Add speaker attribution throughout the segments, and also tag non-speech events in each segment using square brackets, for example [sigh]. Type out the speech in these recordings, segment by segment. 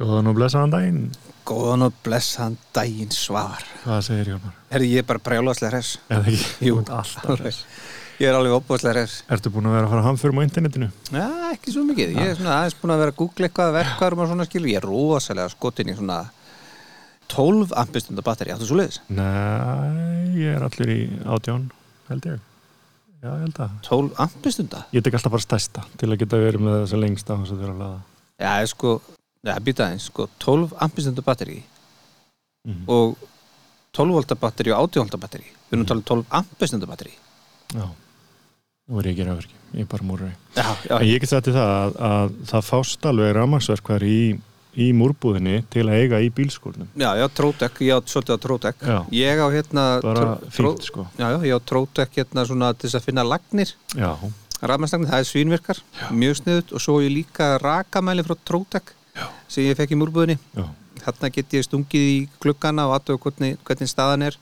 Speaker 1: Góðan og blessaðan daginn.
Speaker 2: Góðan og blessaðan daginn svar.
Speaker 1: Hvað segir Jónar?
Speaker 2: Herri, ég er bara brjálagslega hress.
Speaker 1: Eða ekki?
Speaker 2: Jú.
Speaker 1: Alltaf hress.
Speaker 2: Ég er alveg opbúðslega hress.
Speaker 1: Ertu búin að vera að fara hamförum á internetinu?
Speaker 2: Já, ekki svo mikið. Ég er svona aðeins búin að vera að googla eitthvað verkvarum og svona skil. Ég er rosalega skotin í svona 12 ampistunda batteri. Áttu svo leiðis?
Speaker 1: Nei, ég er allir í átján, held ég. Já, ég held að.
Speaker 2: 12 ampistunda?
Speaker 1: Ég tek alltaf bara stærsta til að geta verið með þess að lengsta hans að vera að laða.
Speaker 2: Já, sko, já, býta aðeins, sko, 12 ampistunda batteri
Speaker 1: Mm.
Speaker 2: og 12 volta batteri og 80 volta batteri. Við erum að tala um 12 ampistunda batteri.
Speaker 1: Já. Nú er ég ekki rafverki. Ég er bara.
Speaker 2: Já, já,
Speaker 1: En ég get til það að, að það fást alveg rafmaksverkvar í, í múrbúðinni til að eiga í bílskórnum.
Speaker 2: já, já, Trótek, ég á svolítið á Trótek.
Speaker 1: Já.
Speaker 2: Ég á hérna...
Speaker 1: Bara fínt, sko.
Speaker 2: Já, já, ég á Trótek hérna svona til þess að finna lagnir.
Speaker 1: Já.
Speaker 2: Rafmæstagnir, það er svínvirkar, mjög sniðut og svo er ég líka rakamæli frá Trótek
Speaker 1: Já.
Speaker 2: sem ég fekk í múrbúðinni. Þarna get ég stungið í gluggana og aðtöku hvernig, hvernig staðan er,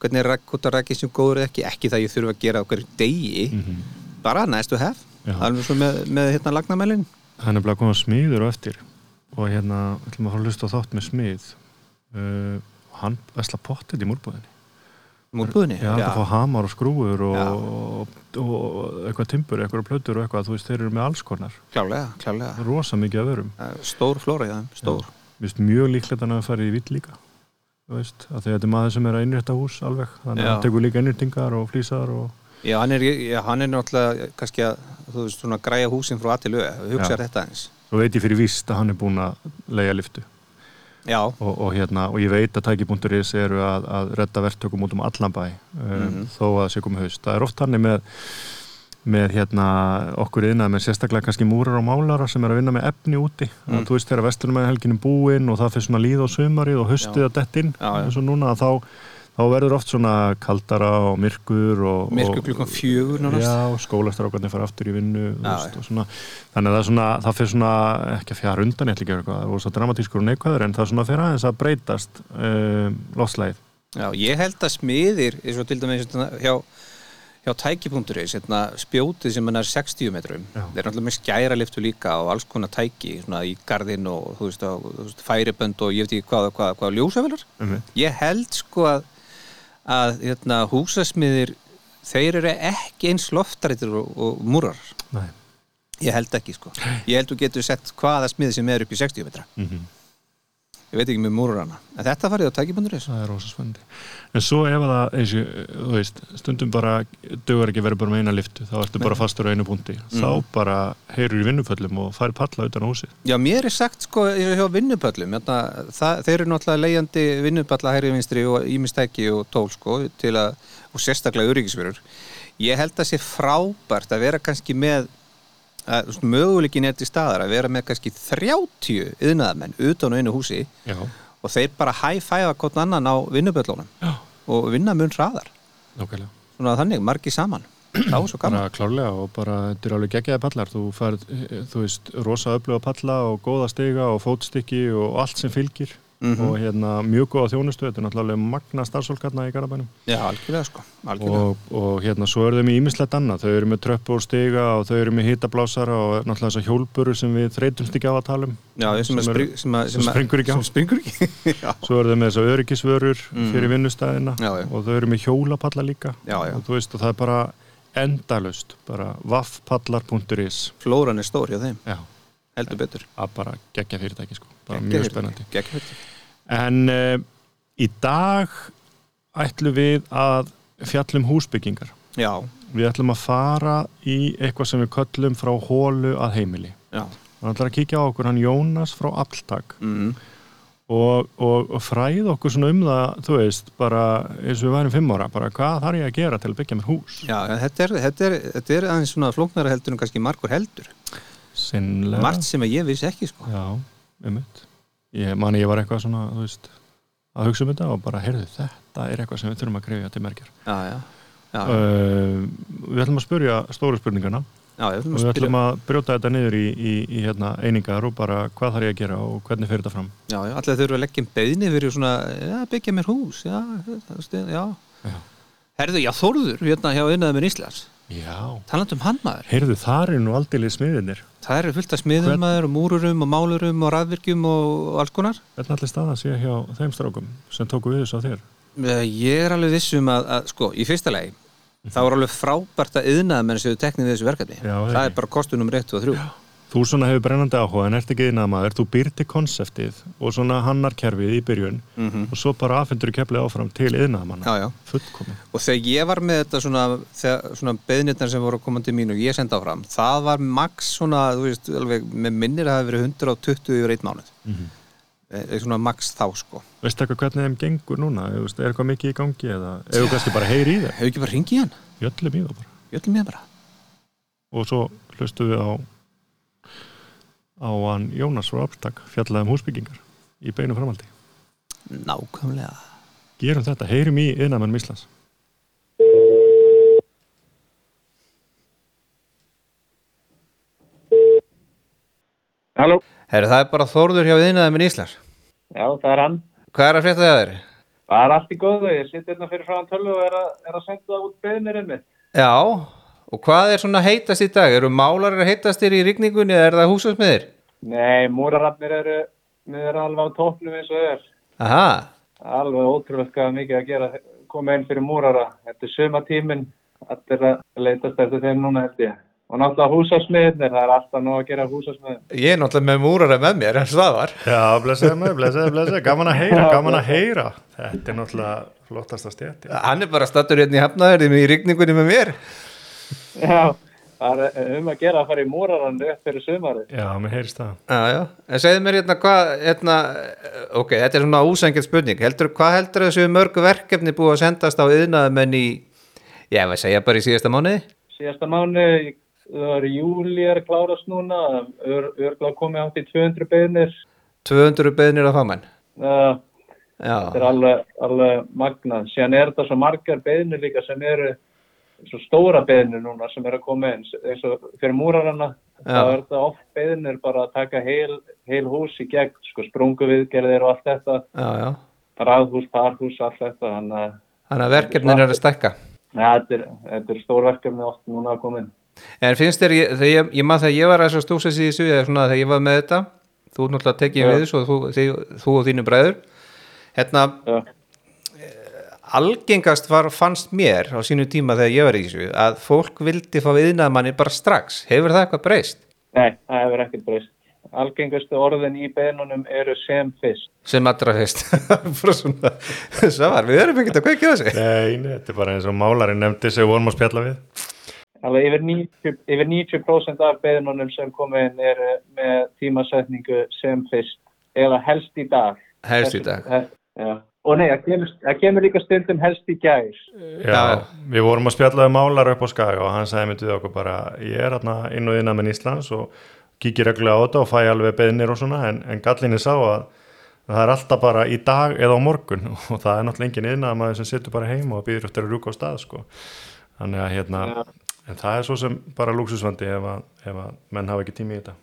Speaker 2: hvernig er hvort að rækið sem góður eða ekki, ekki það ég þurfa að gera hverju degi,
Speaker 1: Mm
Speaker 2: bara nice to have,
Speaker 1: Já.
Speaker 2: alveg svo með, með hérna lagnamælin.
Speaker 1: hann er bara að koma smiður og eftir og hérna, við ætlum að fara að hlusta á þátt með smið uh, hann vesla pottet í múrbúðinni
Speaker 2: Múrbúðinni?
Speaker 1: já, það fá hamar og skrúur og,
Speaker 2: Já.
Speaker 1: og, og eitthvað timbur, eitthvað plötur og eitthvað, þú veist, þeir eru með alls konar
Speaker 2: Klálega, klálega.
Speaker 1: rosa mikið
Speaker 2: Það er Stór flóra í þeim, stór.
Speaker 1: Finnst mjög líklegt að hann að fara í vitt líka þú veist, að því að þetta er maður sem er að innrétta hús alveg, þannig að
Speaker 2: Já.
Speaker 1: hann tekur líka innréttingar og flýsar og
Speaker 2: Já, hann er, já, hann er náttúrulega kannski að, þú veist, svona græja húsin frá aðtilu, hugsaður þetta eins.
Speaker 1: svo veit ég fyrir víst að hann er búin að leia liftu
Speaker 2: Já,
Speaker 1: og, og, hérna, og ég veit að tæki.is eru að, að redda verktökum út um allan bæ um,
Speaker 2: Mhm.
Speaker 1: þó að það sé komið haust. Það er oft hann með, með hérna, okkur innað með sérstaklega kannski múrar og málara sem er að vinna með efni úti.
Speaker 2: Mm.
Speaker 1: Mm. Þú veist þegar vestlunum með helginu búinn og það fyrir svona líð á sumarið og haustið að dettin
Speaker 2: Já, já.
Speaker 1: eins og núna þá, þá verður oft svona kaldara og myrkur og,
Speaker 2: myrku
Speaker 1: og,
Speaker 2: klukkan fjögur.
Speaker 1: Já, skólastrákarnir fara aftur í vinnu
Speaker 2: Já,
Speaker 1: veist, svona, þannig að það er svona það fyrir svona, ekki að fjara undan eitthvað, og svo dramatískur og neikvæður en það er svona fyrir aðeins að breytast um, lofslægið
Speaker 2: Já, ég held að smiðir, eins og til dæmis hérna, hjá, hjá tæki.is, hérna, spjótið sem er 60 metrum,
Speaker 1: Já.
Speaker 2: þeir eru alltaf með skæra liftu líka og alls konar tæki svona í garðin og veist, á, færibönd og ég veit ekki hvað, hvað, hvað ljósavelar.
Speaker 1: um
Speaker 2: Ég held sko að, að hérna, húsasmiðir, þeir eru ekki eins loftrættir og, og múrar.
Speaker 1: Nei.
Speaker 2: Ég held ekki sko. Ég held þú getur sett hvaða smiði sem er upp í 60 metra.
Speaker 1: Mm
Speaker 2: Ég veit ekki með múrarana. En þetta farið á tæki.is.
Speaker 1: það er rosa spennandi en svo ef að það, eins og, þú veist stundum bara, dögur ekki verið bara með eina liftu þá ertu bara fastur á einu punkti
Speaker 2: Mhm.
Speaker 1: þá bara heyrur í vinnuföllum og fær palla utan á húsið
Speaker 2: Já, mér er sagt sko hjá vinnupöllum hérna, það, þeir eru náttúrulega leiðandi vinnupalla hægri vinstri og ímistæki og tól sko til að, og sérstaklega öryggisverur. Ég held að sé frábært að vera kannski með að, möguleikin er til staðar að vera með kannski 30 yðnaðamenn utan á einu húsi
Speaker 1: já,
Speaker 2: og þeir bara hæ-fæfa hvort annan á vinnupöllunum
Speaker 1: já,
Speaker 2: og vinna mun hraðar.
Speaker 1: Nákvæmlega.
Speaker 2: Svona þannig, margi saman. Þá svo gaman.
Speaker 1: Klárlega og bara þetta er alveg geggjaði pallar. Þú færð, eh, þú veist, rosa öfluga palla og góða stiga og fótstykki og allt sem fylgir
Speaker 2: Mhm.
Speaker 1: og hérna mjög góða þjónustu þetta er náttúrulega magna starfsólkarna í Garabænum
Speaker 2: Já, algjörlega sko, algjörlega.
Speaker 1: Og, og hérna svo eru þau með ímislegt annað. Þau eru með tröppu og stiga og þau eru með hitablásara og náttúrulega þessar hjólburu sem við þreytumst ekki á að tala um.
Speaker 2: Já, sem,
Speaker 1: sem
Speaker 2: spring, sem, að-
Speaker 1: sem springur ekki á.
Speaker 2: springur ekki. [laughs]
Speaker 1: Svo eru þau með þessar öryggisvörur
Speaker 2: Mhm.
Speaker 1: fyrir vinnustæðina og þau eru með hjólapalla líka.
Speaker 2: Já, já.
Speaker 1: og þú veist og það er bara endalust bara vaffpallar.is
Speaker 2: flóran er stór hjá þeim.
Speaker 1: Já,
Speaker 2: heldur betur.
Speaker 1: Að bara geggja fyrirtæki sko bara
Speaker 2: Geggjað
Speaker 1: mjög spennandi.
Speaker 2: Fyrirtæki.
Speaker 1: en uh, í dag ætlum við að fjallum húsbyggingar.
Speaker 2: Já,
Speaker 1: við ætlum að fara í eitthvað sem við köllum frá hólu að heimili.
Speaker 2: Já.
Speaker 1: Hann ætlar að kíkja á okkur hann Jónas frá Alltag.
Speaker 2: Mm.
Speaker 1: og, og, og fræð okkur svona um það þú veist, bara eins og við værum fimm ára bara hvað þarf ég að gera til að byggja mér hús?
Speaker 2: Já, þetta er, þetta, er, þetta er aðeins svona flóknara heldur en kannski margur heldur.
Speaker 1: Sinnlega
Speaker 2: margt sem ég vissi ekki sko.
Speaker 1: Já, einmitt. Ég mani ég var eitthvað svona, veist að hugsa um þetta og bara, heyrðu, þetta er eitthvað sem við þurfum að krifja til merkjar
Speaker 2: já, já, já,
Speaker 1: uh, við ætlum að spurja stóru
Speaker 2: ég
Speaker 1: og við ætlum að brjóta þetta niður í, í, í hérna, einingar og bara hvað þarf ég að gera og hvernig fyrir þetta fram?
Speaker 2: Já, já, allir þurfa að leggja um beðni fyrir svona, já, byggja mér hús já, já
Speaker 1: Já.
Speaker 2: herðu, já, Þórður, hérna hjá innaðum Íslands
Speaker 1: Já,
Speaker 2: taland um hann maður.
Speaker 1: Heyrðu þar er nú aldrei smiðinir
Speaker 2: það eru fullt af smiðum
Speaker 1: Hvern-
Speaker 2: maður og múrurum og málurum og rafvirkjum og alls konar.
Speaker 1: Hvernig allir staða sé hjá þeim strákum sem tóku við þessu á þér?
Speaker 2: Eh, ég er alveg vissum að, að sko, í fyrsta lagi þá er alveg frábært að yðnaða menn séu teknið við þessu verkefni.
Speaker 1: Já,
Speaker 2: það er bara kostunum 1 og 3
Speaker 1: Þú svona hefur brennandi áhuga en ert ekki innað maður, þú býr til konseptið og svona hannar kerfið í byrjun og svo bara afhendur keflið áfram til innað manna, fullkomi.
Speaker 2: og þegar ég var með þetta svona, svona beðnirnar sem voru að koma til mín og ég senda áfram það var max svona, þú veist, alveg með minnir að það hafi verið 120 yfir einn mánuð mm. -hmm. svona max þá sko
Speaker 1: Veistu eitthvað hvernig þeim gengur núna? Þú veist, Er eitthvað mikið í gangi eða eða kannski bara heyri í þeim?
Speaker 2: hefur ekki bara ringið í hann,
Speaker 1: Jöllum í það bara.
Speaker 2: jöllum ég bara
Speaker 1: Og svo hlustu við á á hann Jónas frá Abstak fjallaði um húsbyggingar í beinu framaldi.
Speaker 2: nákvæmlega
Speaker 1: Gerum þetta, heyrum í innamenn Íslands.
Speaker 3: Halló?
Speaker 2: Herru, það er bara Þórður hjá yðnaða minn Íslands
Speaker 3: Já, það er hann.
Speaker 2: hvað er að frétta það þér?
Speaker 3: Það er allt í góðu. Ég sitt hérna fyrir frá hann tölvu og er að, er að senda það út beðnirinn mitt.
Speaker 2: Já, og hvað er svona heitast í dag? Eru málarir heitastir í rigningunni eða er það húsasmiðir?
Speaker 3: Nei, múrararnir eru, erum alveg á tóknum eins og þau er.
Speaker 2: Aha,
Speaker 3: Alveg ótrúlega hvað mikið að gera. Koma inn fyrir múrara. Þetta er söma tíminn. Allir að leitast eftir þeim núna held ég. Og náttúrulega húsasmiðnir. Það er alltaf nú að gera húsasmiðin.
Speaker 2: ég er náttúrulega með múrara með mér en það var
Speaker 1: Já, blessaði mig, blessaði, blessaði, gaman að heyra, gaman að heyra. Þetta er náttúrulega flottasta stjætti.
Speaker 2: Hann er bara stattur hérna í hafnaðurðum í rigningunni með mér
Speaker 3: Já, það er um að gera að fara í múraran upp fyrir sömarið.
Speaker 1: Já, mér heyrist það.
Speaker 2: Já, já, en segðu mér hérna hvað hérna, ok, þetta er svona úsengið spurning heldur, hvað heldur þessu mörgu verkefni búið að sendast á yðnaðamenn í já, ég segja bara í síðasta mánuði
Speaker 3: Síðasta mánu, það er júli er klárast núna. Ör, örgla komið átt í 200 beðnir.
Speaker 2: 200 beðnir á fagmenn
Speaker 3: Uh,
Speaker 2: Já,
Speaker 3: þetta er alveg, alveg magnað. Síðan er þetta svo margar beðnir líka sem eru svo stóra beðnir núna sem eru að koma inn. Eins og fyrir múrarana, þá er þetta oft beðnir bara að taka heil, heil hús í gegn, sko sprunguviðgerðir og allt þetta,
Speaker 2: já, já
Speaker 3: raðhús, parhús, allt þetta. Þannig að
Speaker 2: Þannig að verkefnin er að stækka
Speaker 3: ja, þetta er, þetta er stór verkefni oft núna að koma inn.
Speaker 2: En finnst þér, ég, ég, ég maður þegar ég var að stúsa sér í þessu, þegar ég var með þetta þú náttúrulega tekið
Speaker 3: Já.
Speaker 2: við þessu og þú, þið, þú og þínu bræður hérna,
Speaker 3: Já.
Speaker 2: Algengast var, fannst mér á sínu tíma þegar ég var í þessu að fólk vildi fá viðnaðmanni bara strax hefur það eitthvað breyst?
Speaker 3: Nei, það hefur ekkert breyst. Algengustu orðin í beðnunum eru sem fyrst.
Speaker 2: sem allra fyrst [laughs] [laughs] svar, við erum ekkert að kveikja þessu
Speaker 1: Nei, nei, þetta er bara eins og málarinn nefndi sem við vorum að spjalla við.
Speaker 3: Alveg yfir 90%, yfir 90 af beðnunum sem koma inn eru með tímasetningu sem fyrst eða helst í dag.
Speaker 2: helst í dag
Speaker 3: Hel- Já. Og nei, það kemur, það kemur líka stundum helst í gær.
Speaker 1: Já,
Speaker 2: Já.
Speaker 1: við vorum að spjalla við málar upp á skaga og hann sagði myndið okkur bara, ég er hérna inn og innan með Íslands og kíkir reglulega á þetta og fæ alveg beðnir og svona en, en gallinni sá að það er alltaf bara í dag eða á morgun [laughs] og það er náttúrulega engin innan maður sem situr bara heima og býður eftir að rúka á stað sko. Þannig að hérna, en það er svo sem bara lúksusvandi ef að, ef að menn hafa ekki tími í þetta.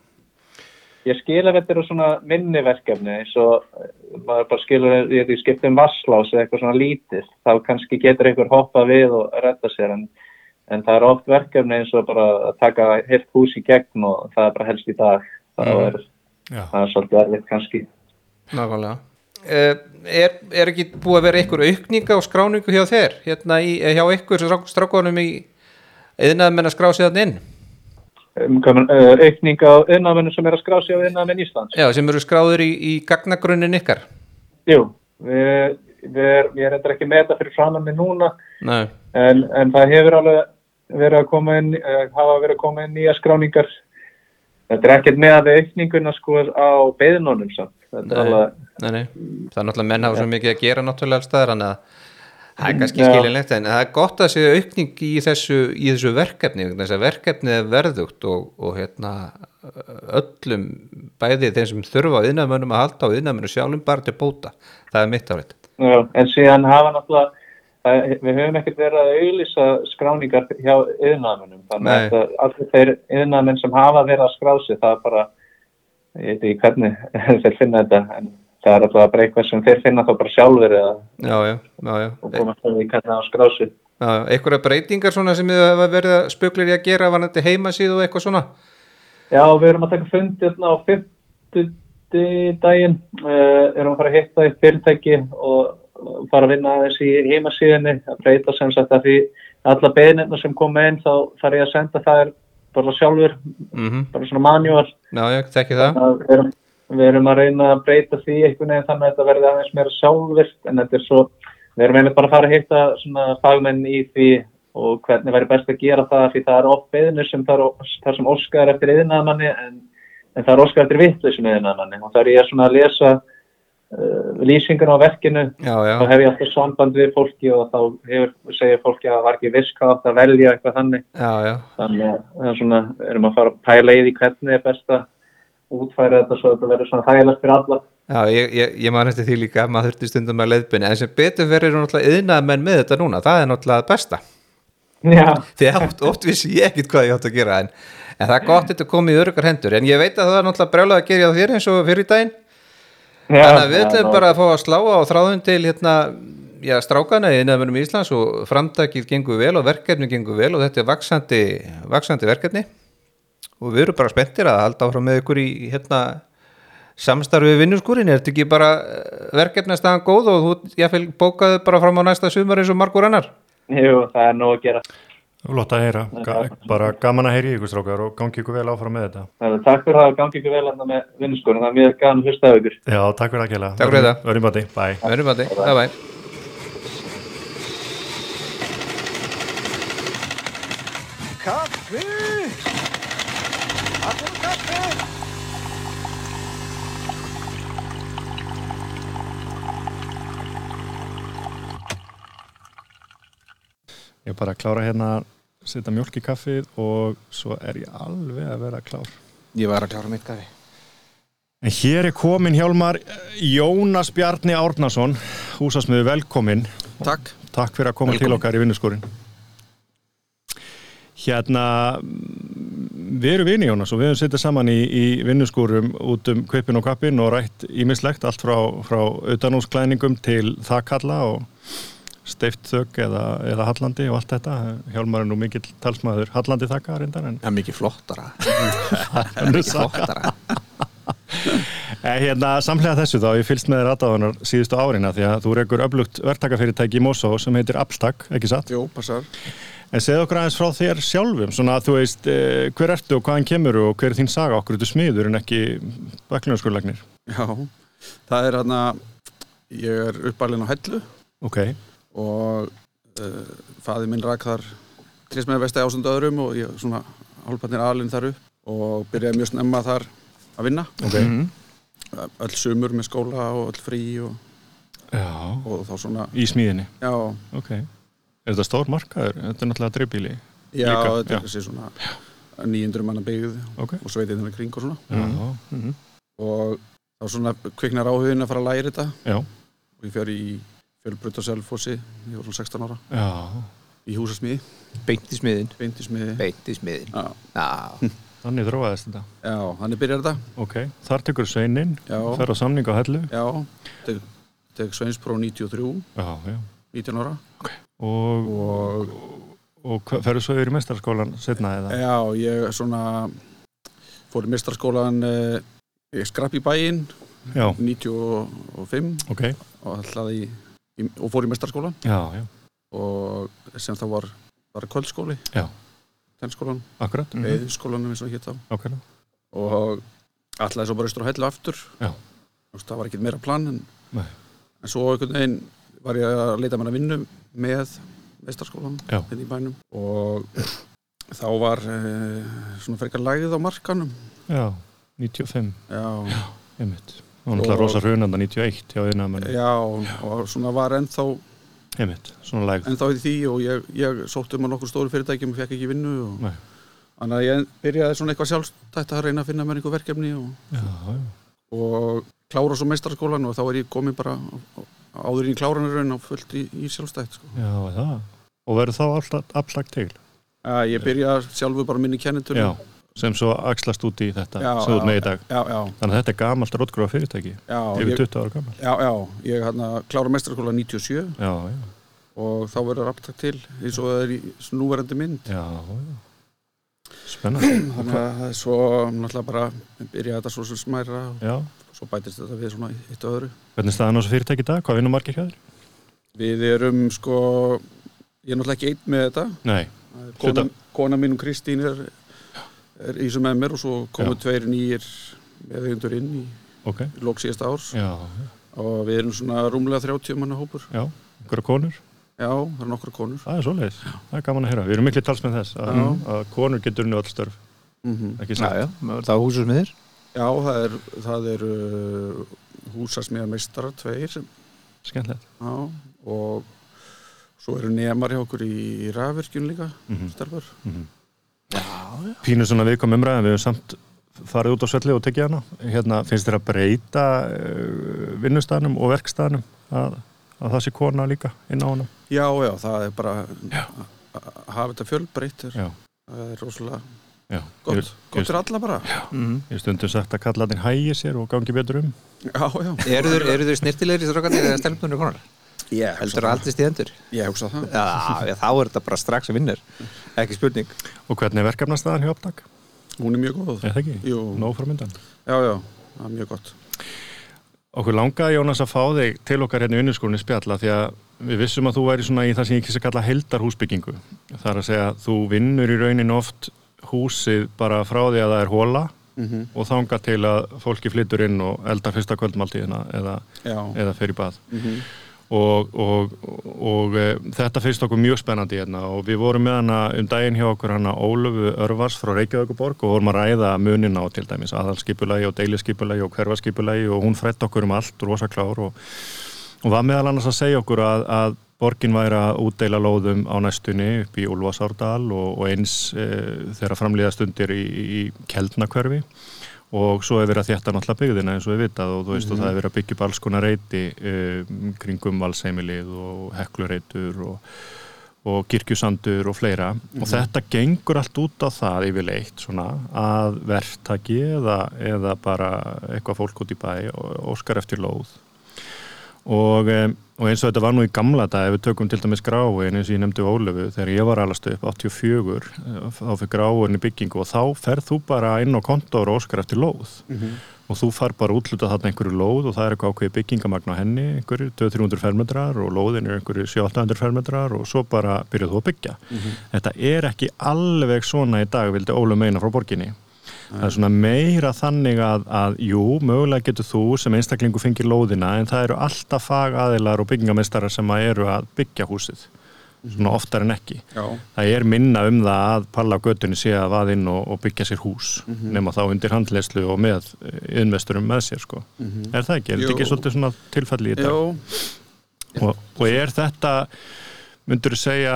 Speaker 3: Ég skil að þetta eru svona minni verkefni eins og eh, maður bara skilur að ég skipti um vasslás eða eitthvað svona lítið. Þá kannski getur einhver hoppað við og redda sér en, en það er oft verkefni eins og bara að taka heilt hús í gegn og það er bara helst í dag. Það,
Speaker 2: Mhm.
Speaker 3: er,
Speaker 1: Já,
Speaker 3: það er svolítið erfitt kannski.
Speaker 2: nákvæmlega Uh, er, er ekki búið að vera einhver aukninga og skráningu hjá þér hérna í, eh, hjá ykkur strákonum í eðnaðmenn að skrá sig þannig inn
Speaker 3: aukning á innamennu sem er að skrá sig á innamenn Íslands.
Speaker 2: já, sem eru skráður í, í gagnagrunnin ykkar
Speaker 3: Jú, við, við er, ég er eitthvað ekki með þetta fyrir framann mig núna en, en það hefur alveg verið að koma inn, uh, hafa verið að koma inn nýja skráningar. Þetta er ekkert með að aukninguna sko á beðnunum samt.
Speaker 2: Nei.
Speaker 3: alveg,
Speaker 2: Nei, nei. það er náttúrulega menn hafa svo mikið að gera náttúrulega alls staðar þannig að það er kannski skilinlegt en það er gott að séu aukning í þessu, í þessu verkefni þess að verkefni er verðugt og, og hérna öllum bæði þeim sem þurfa á yðnaðmönnum að halda á yðnaðmönnum sjálfum bara til bóta það er mitt árið
Speaker 3: já, en síðan hafa náttúrulega, við höfum ekkert verið að auðlýsa skráningar hjá yðnaðmennum. Þannig
Speaker 2: Nei.
Speaker 3: að þetta- allir þeir yðnaðmenn sem hafa verið að skrá sig, það er bara, ég veit ekki hvernig [laughs] þeir finna þetta, en það er alltaf bara eitthvað sem þeir finna þá bara sjálfur eða
Speaker 2: já, já, já, já.
Speaker 3: og komast það í það á skrá sig.
Speaker 2: Já, einhverja breytingar svona sem þið hafa verið að spöklir í að gera var þetta heimasíð og eitthvað svona
Speaker 3: Já, við erum að taka fundi hérna á 50 daginn, uh, erum að fara að hitta í fyrirtæki og fara að vinna í heimasíðinni, að breyta sem sagt að því alla beðnirna sem koma inn þá þarf ég að senda þær bara sjálfur,
Speaker 2: mm
Speaker 3: bara svona manual.
Speaker 2: Já, ég þekki það
Speaker 3: Að Við erum, við erum að reyna að breyta því einhvern veginn þannig að þetta verði aðeins meira sjálfvirt en þetta er svo, við erum einmitt bara að fara að hitta svona fagmenn í því og hvernig væri best að gera það því það er oft beðnir sem þar, þar sem óskar eftir yðnaðmanni en, en það er óskar eftir vittlusum yðnaðmanni og þar er ég svona að lesa uh, lýsingar á verkinu
Speaker 2: Já, já,
Speaker 3: þá hef ég alltaf samband við fólki og þá hefur, segir fólki að það var ekki viss hvað átt að velja eitthvað þannig.
Speaker 2: Já,
Speaker 3: þannig að er svona, erum að fara að pæla í því hvernig er best að útfæra þetta svo að þetta verður svona þægilegt fyrir alla.
Speaker 2: Já, ég, ég, ég man eftir því líka maður þurfti stundum að leiðbynni en sem betur verður náttúrulega yðnað menn með þetta núna það er náttúrulega besta.
Speaker 3: Já,
Speaker 2: því oft, oft vissi ég ekkit hvað ég átt að gera en, en það er gott þetta komið í örgar hendur en ég veit að það er náttúrulega brjálað að gera þér eins og fyrir daginn.
Speaker 3: Já
Speaker 2: þannig að við ætlum bara að fá að slá á þráðun til hérna, já, strákana í innanmennum Íslands og framtakið gengur vel og verkefni gengur vel og þetta er vaksandi, vaksandi verkefni og við erum bara spenntir að halda áfram með ykkur í hérna samstarfi við vinnurskúrin, er þetta ekki bara verkefni að staðan góð og þú jáfnvel bókaðu bara fram á næsta sumar eins og margur annar?
Speaker 3: Jú, það er nóg að gera.
Speaker 1: Flott að heyra, Ga bara gaman að heyra í ykkur strákar og gangi ykkur vel áfram með þetta.
Speaker 3: Þannig, að Takk fyrir það að gangi ykkur vel hérna með vinnuskorinn, það er mjög gana að hlusta á ykkur.
Speaker 1: Já, takk fyrir að kjela.
Speaker 2: Takk fyrir þetta.
Speaker 1: Verðum bæti,
Speaker 2: að því, bye bye
Speaker 4: Kaffi! Allir kaffi!
Speaker 1: Ég er bara að klára hérna að setja mjölk í kaffið og svo er ég alveg að vera klár.
Speaker 2: Ég var að klára mitt kaffi
Speaker 1: En hér er komin Hjálmar Jónas Bjarni Árnason, húsasmiðu velkomin.
Speaker 2: Takk
Speaker 1: Takk fyrir að koma
Speaker 2: Velkomin.
Speaker 1: til okkar í vinnuskórin. Hérna, við erum vini Jónas og við höfum sittið saman í, í vinnuskórum út um kvipin og kappin og rætt ímislegt allt frá, frá utanúsklæðningum til þakkalla og steift þögg eða, eða hallandi og allt þetta. Hjálmar er nú mikill talsmaður hallandi þakka reyndar en
Speaker 2: er mikið flottara [laughs] Mikið flottara [laughs]
Speaker 1: Eh, Hérna, samlega þessu þá, ég fylgst með þér aðdáðunar síðustu árina því að þú rekur öflugt verktakafyrirtæki í Mosó sem heitir Abstak, ekki satt?
Speaker 5: Jú, passar.
Speaker 1: En segð okkur aðeins frá þér sjálfum, svona að þú veist eh, hver ertu og hvaðan kemur og hver er þín saga okkur ertu smiður en ekki baklingarskurlagnir?
Speaker 5: Já, það er hérna, ég er uppalinn á Hellu
Speaker 1: Ok,
Speaker 5: og uh, faði minn rak þar trismæði vesti ásöndu öðrum og ég svona hálfpartin alinn þar upp og byrjaði mjög snemma þar að vinna.
Speaker 1: ok.
Speaker 2: Mhm.
Speaker 5: Öll sumur með skóla og öll frí og,
Speaker 1: Já,
Speaker 5: og þá svona,
Speaker 1: í smíðinni,
Speaker 5: já,
Speaker 1: ok. Er þetta stór markaður? Þetta er náttúrulega dreifbíli.
Speaker 5: já,
Speaker 1: Líka,
Speaker 5: þetta
Speaker 1: já.
Speaker 5: er þessi svona 900 manna byggð
Speaker 1: Ok.
Speaker 5: og sveitið þennan kring og svona
Speaker 1: Já,
Speaker 2: Mhm.
Speaker 5: og þá svona kviknar áhugin að fara að læra þetta
Speaker 1: já,
Speaker 5: og ég fer í fjölbrut á Selfossi, ég var svona 16 ára
Speaker 1: já.
Speaker 5: í húsasmiði,
Speaker 2: Beint í smiðin
Speaker 5: beint í smiði
Speaker 2: Beint í smiðin
Speaker 5: Já,
Speaker 2: Já,
Speaker 1: Þannig þróaðist þetta.
Speaker 5: já, þannig byrjar þetta
Speaker 1: Ok, þar tekur sveinin,
Speaker 5: Já.
Speaker 1: fer á samning á hellu.
Speaker 5: Já, tek, tek Sveinspro 93,
Speaker 1: Já, já.
Speaker 5: 19 ára
Speaker 1: Og,
Speaker 5: og
Speaker 1: og hva- ferðu svo yfir í mestarskólan setna eða?
Speaker 5: já, ég svona fór í mestarskólan eh, ég skrapp í bæinn
Speaker 1: Já,
Speaker 5: 95
Speaker 1: ok.
Speaker 5: og, ætlaði í, í, og fór í mestarskólan
Speaker 1: Já, já,
Speaker 5: og sem það var, var kvöldskóli. Tennskólan.
Speaker 2: Mhm.
Speaker 5: eðskólanum eins og hétt á
Speaker 1: Ákveðlega.
Speaker 5: og ætlaði svo bara austur og hellu aftur. Veist, það var ekkert meira plan en, en svo einhvern veginn var ég að leita mér að vinnu með meistarskólan
Speaker 1: Já.
Speaker 5: hérna í bænum. Og þá var e, svona frekar lægð á markanum.
Speaker 1: Já, 95,
Speaker 5: já,
Speaker 1: einmitt. Og náttúrulega
Speaker 5: Og-
Speaker 1: rosa hrunanda 91 hjá innamennu.
Speaker 5: já og svona var ennþá
Speaker 1: Einmitt, svona lægð.
Speaker 5: ennþá í því og ég, ég sótt um á nokkur stóru fyrirtækjum og fekk ekki vinnu og
Speaker 1: Nei.
Speaker 5: þannig að ég byrjaði svona eitthvað sjálfstætt að reyna að finna mér einhver verkefni og,
Speaker 1: Já, já.
Speaker 5: og klára svo meistarskólan og þá er ég komin bara áður í kláranarraun og fullt í, í sjálfstætt sko.
Speaker 1: Já, það. Og verður þá alltaf afslag til?
Speaker 5: Já, ég byrja sjálfur bara minni kennitölu
Speaker 1: Já, sem svo axlast út í þetta
Speaker 5: Já,
Speaker 1: sem
Speaker 5: já.
Speaker 1: með í dag.
Speaker 5: já, já,
Speaker 1: Þannig að þetta er gamalt rótgróða fyrirtæki,
Speaker 5: já,
Speaker 1: yfir
Speaker 5: ég,
Speaker 1: 20 ára gamal.
Speaker 5: já, já ég hérna, klára meistarskóla 97
Speaker 1: Já, já.
Speaker 5: og þá verður aftak til eins og það er í núverandi mynd
Speaker 1: Já, já. Spennandi. [clears throat]
Speaker 5: þannig að það er svo náttúrulega bara byrja þetta svo sem smæra og svo bætist þetta við svona eitt og öðru
Speaker 1: Hvernig er staðan á þessu fyrirtæki í dag? Hvað vinnum margir hjá þér?
Speaker 5: Við erum sko ég er náttúrulega ekki einn með þetta
Speaker 1: Nei.
Speaker 5: Kona, kona mín og Kristín er, er í þessu með mér og svo komu
Speaker 1: Já.
Speaker 5: tveir nýjir meðeigjendur inn í,
Speaker 1: Ok.
Speaker 5: í lók síðasta árs
Speaker 1: Já,
Speaker 5: og við erum svona rúmlega 30 manna hópur
Speaker 1: já. Einhverja konur?
Speaker 5: Já, það eru nokkra konur
Speaker 1: Það er svoleiðis. Það er gaman að heyra. Við erum miklu talsmenn þess að,
Speaker 5: Já.
Speaker 1: að konur getur unni öll störf.
Speaker 5: mm
Speaker 1: Ekki
Speaker 2: Já,
Speaker 1: satt?
Speaker 2: já, það er húsusmiðir.
Speaker 5: Já, það er, það er uh, húsasmiða meistarar tveir sem,
Speaker 1: Skemmtilegt.
Speaker 5: já, og svo eru nemar hjá okkur í, í rafvirkjun líka
Speaker 1: Mhm.
Speaker 5: starfar
Speaker 1: Pínu svona viðkom umræðin, við höfum samt farið út á svelli og tekið hana. Hérna, finnst þér að breyta uh, vinnustæðnum og verkstæðnum að, að það sé kona líka inn á hana?
Speaker 5: Já, já, það er bara að hafa þetta fjölbreytt er,
Speaker 1: Já.
Speaker 5: það er rosalega
Speaker 1: Já.
Speaker 5: gott,
Speaker 1: Ég,
Speaker 5: gott fyrir alla bara
Speaker 2: Mm.
Speaker 1: ég stundum sagt að kalla þetta hægi sér og gangi betur um.
Speaker 5: Já, já,
Speaker 2: Eru þeir snirtilegri strákarnir eða stelpunir konar? Heldur það aldrei stíðendur?
Speaker 5: Ég hugsa það
Speaker 2: Já, þá er þetta bara strax að vinnur. Ekki spurning.
Speaker 1: Og hvernig er verkefnastæðan hjá upptak?
Speaker 5: Hún er mjög góð
Speaker 1: Er það ekki?
Speaker 5: Jú,
Speaker 1: Nóg frá myndan.
Speaker 5: já, já, það er mjög gott
Speaker 1: Okkur langaði Jónas að fá þig til okkar hérna í unniskólinni spjalla því að við vissum að þú væri svona í það sem ég kýrst að kalla heldarhúsbyggingu. Það er að segja að þú vinnur í raunin oft húsið bara frá því að það er hóla
Speaker 5: mm
Speaker 1: og þanga til að fólki flyttur inn og eldar fyrsta kvöldmáltíðina eða, eða fer í bað.
Speaker 5: mm
Speaker 1: Og, og, og e, þetta finnst okkur mjög spennandi hérna. Og við vorum með hana um daginn hjá okkur hana Ólöfu Örvars frá Reykjavíkuborg og vorum að ræða munin á til dæmis aðalskipulagi og deiliskipulagi og hverfaskipulagi og hún frætt okkur um allt rosa klár og, og var meðal annars að segja okkur að, að borgin væri að útdeila lóðum á næstunni upp í Úlfasárdal og, eins e, þegar framlýða stundir í, í Keldnakverfi og svo hefur verið að þjætta náttúrulega byggðina eins og við vitað og þú veist og það hefur verið að byggja upp alls konar reyti um, kringum valseimilið og heklureitur og, og kirkjusandur og fleira. Og þetta gengur allt út á það yfirleitt svona að verktaki eða, eða bara eitthvað fólk út í bæ og óskar eftir lóð og, um, og eins og þetta var nú í gamla dag ef við tökum til dæmis gráin eins og ég nefndi Ólöfu þegar ég var alast upp 84 eh, þá fyrir gráin í byggingu og þá ferð þú bara inn á kontór og óskar eftir lóð. Og þú far bara útluta þarna einhverju lóð og það er eitthvað ákveði byggingamagn á henni einhverju 200-300 fermetrar og lóðin er einhverju 700-800 fermetrar og svo bara byrjuð þú að byggja. Þetta er ekki alveg svona í dag vildi Ólu meina frá borginni það er svona meira þannig að, að jú, mögulega getur þú sem einstaklingu fengir lóðina en það eru alltaf fagaðilar og byggingamestara sem að eru að byggja húsið. Svona oftar en ekki.
Speaker 5: Já,
Speaker 1: það er minna um það að palla á göttunni sé að vaða inn og, og byggja sér hús nema þá undir handleyslu og með yðnvesturum með sér sko. Er það ekki, er þetta ekki svolítið svona tilfelli í
Speaker 5: já,
Speaker 1: og, og er þetta myndur þú segja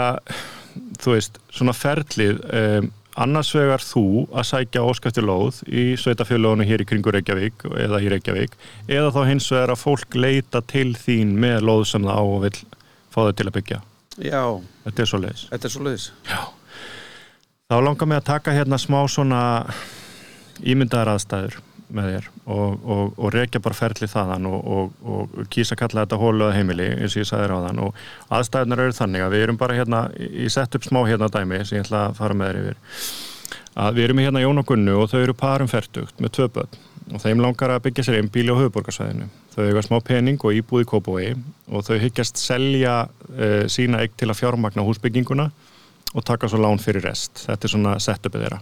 Speaker 1: þú veist, svona ferlið um, annars vegar þú að sækja óskæfti lóð í sveitafjölugunum hér í kringur Reykjavík eða í Reykjavík eða þá hins vegar að fólk leita til þín með lóð sem það á og vil fá þau til að byggja.
Speaker 5: Já,
Speaker 1: þetta er svo leiðis
Speaker 5: þetta er svo leiðis
Speaker 1: þá langar mig að taka hérna smá svona ímyndaðar aðstæður með þér og, og, og rekja bara ferli þaðan og, og, kýsa að kalla þetta hóluða heimili eins og ég sagði ráðan og aðstæðunar eru þannig að við erum bara hérna í sett upp smá hérna dæmi sem ég ætla að fara með þér yfir. Að við erum hérna Jón og Gunnu og þau eru parum fertugt með tvö börn. Og þeim langar að byggja sér einn bíli á höfuborgarsvæðinu þau eiga smá pening og íbúð í Kópói og þau hyggjast selja uh, sína eign til að fjármagna húsbygginguna og taka svo lán fyrir rest. Þetta er svona setupið þeirra.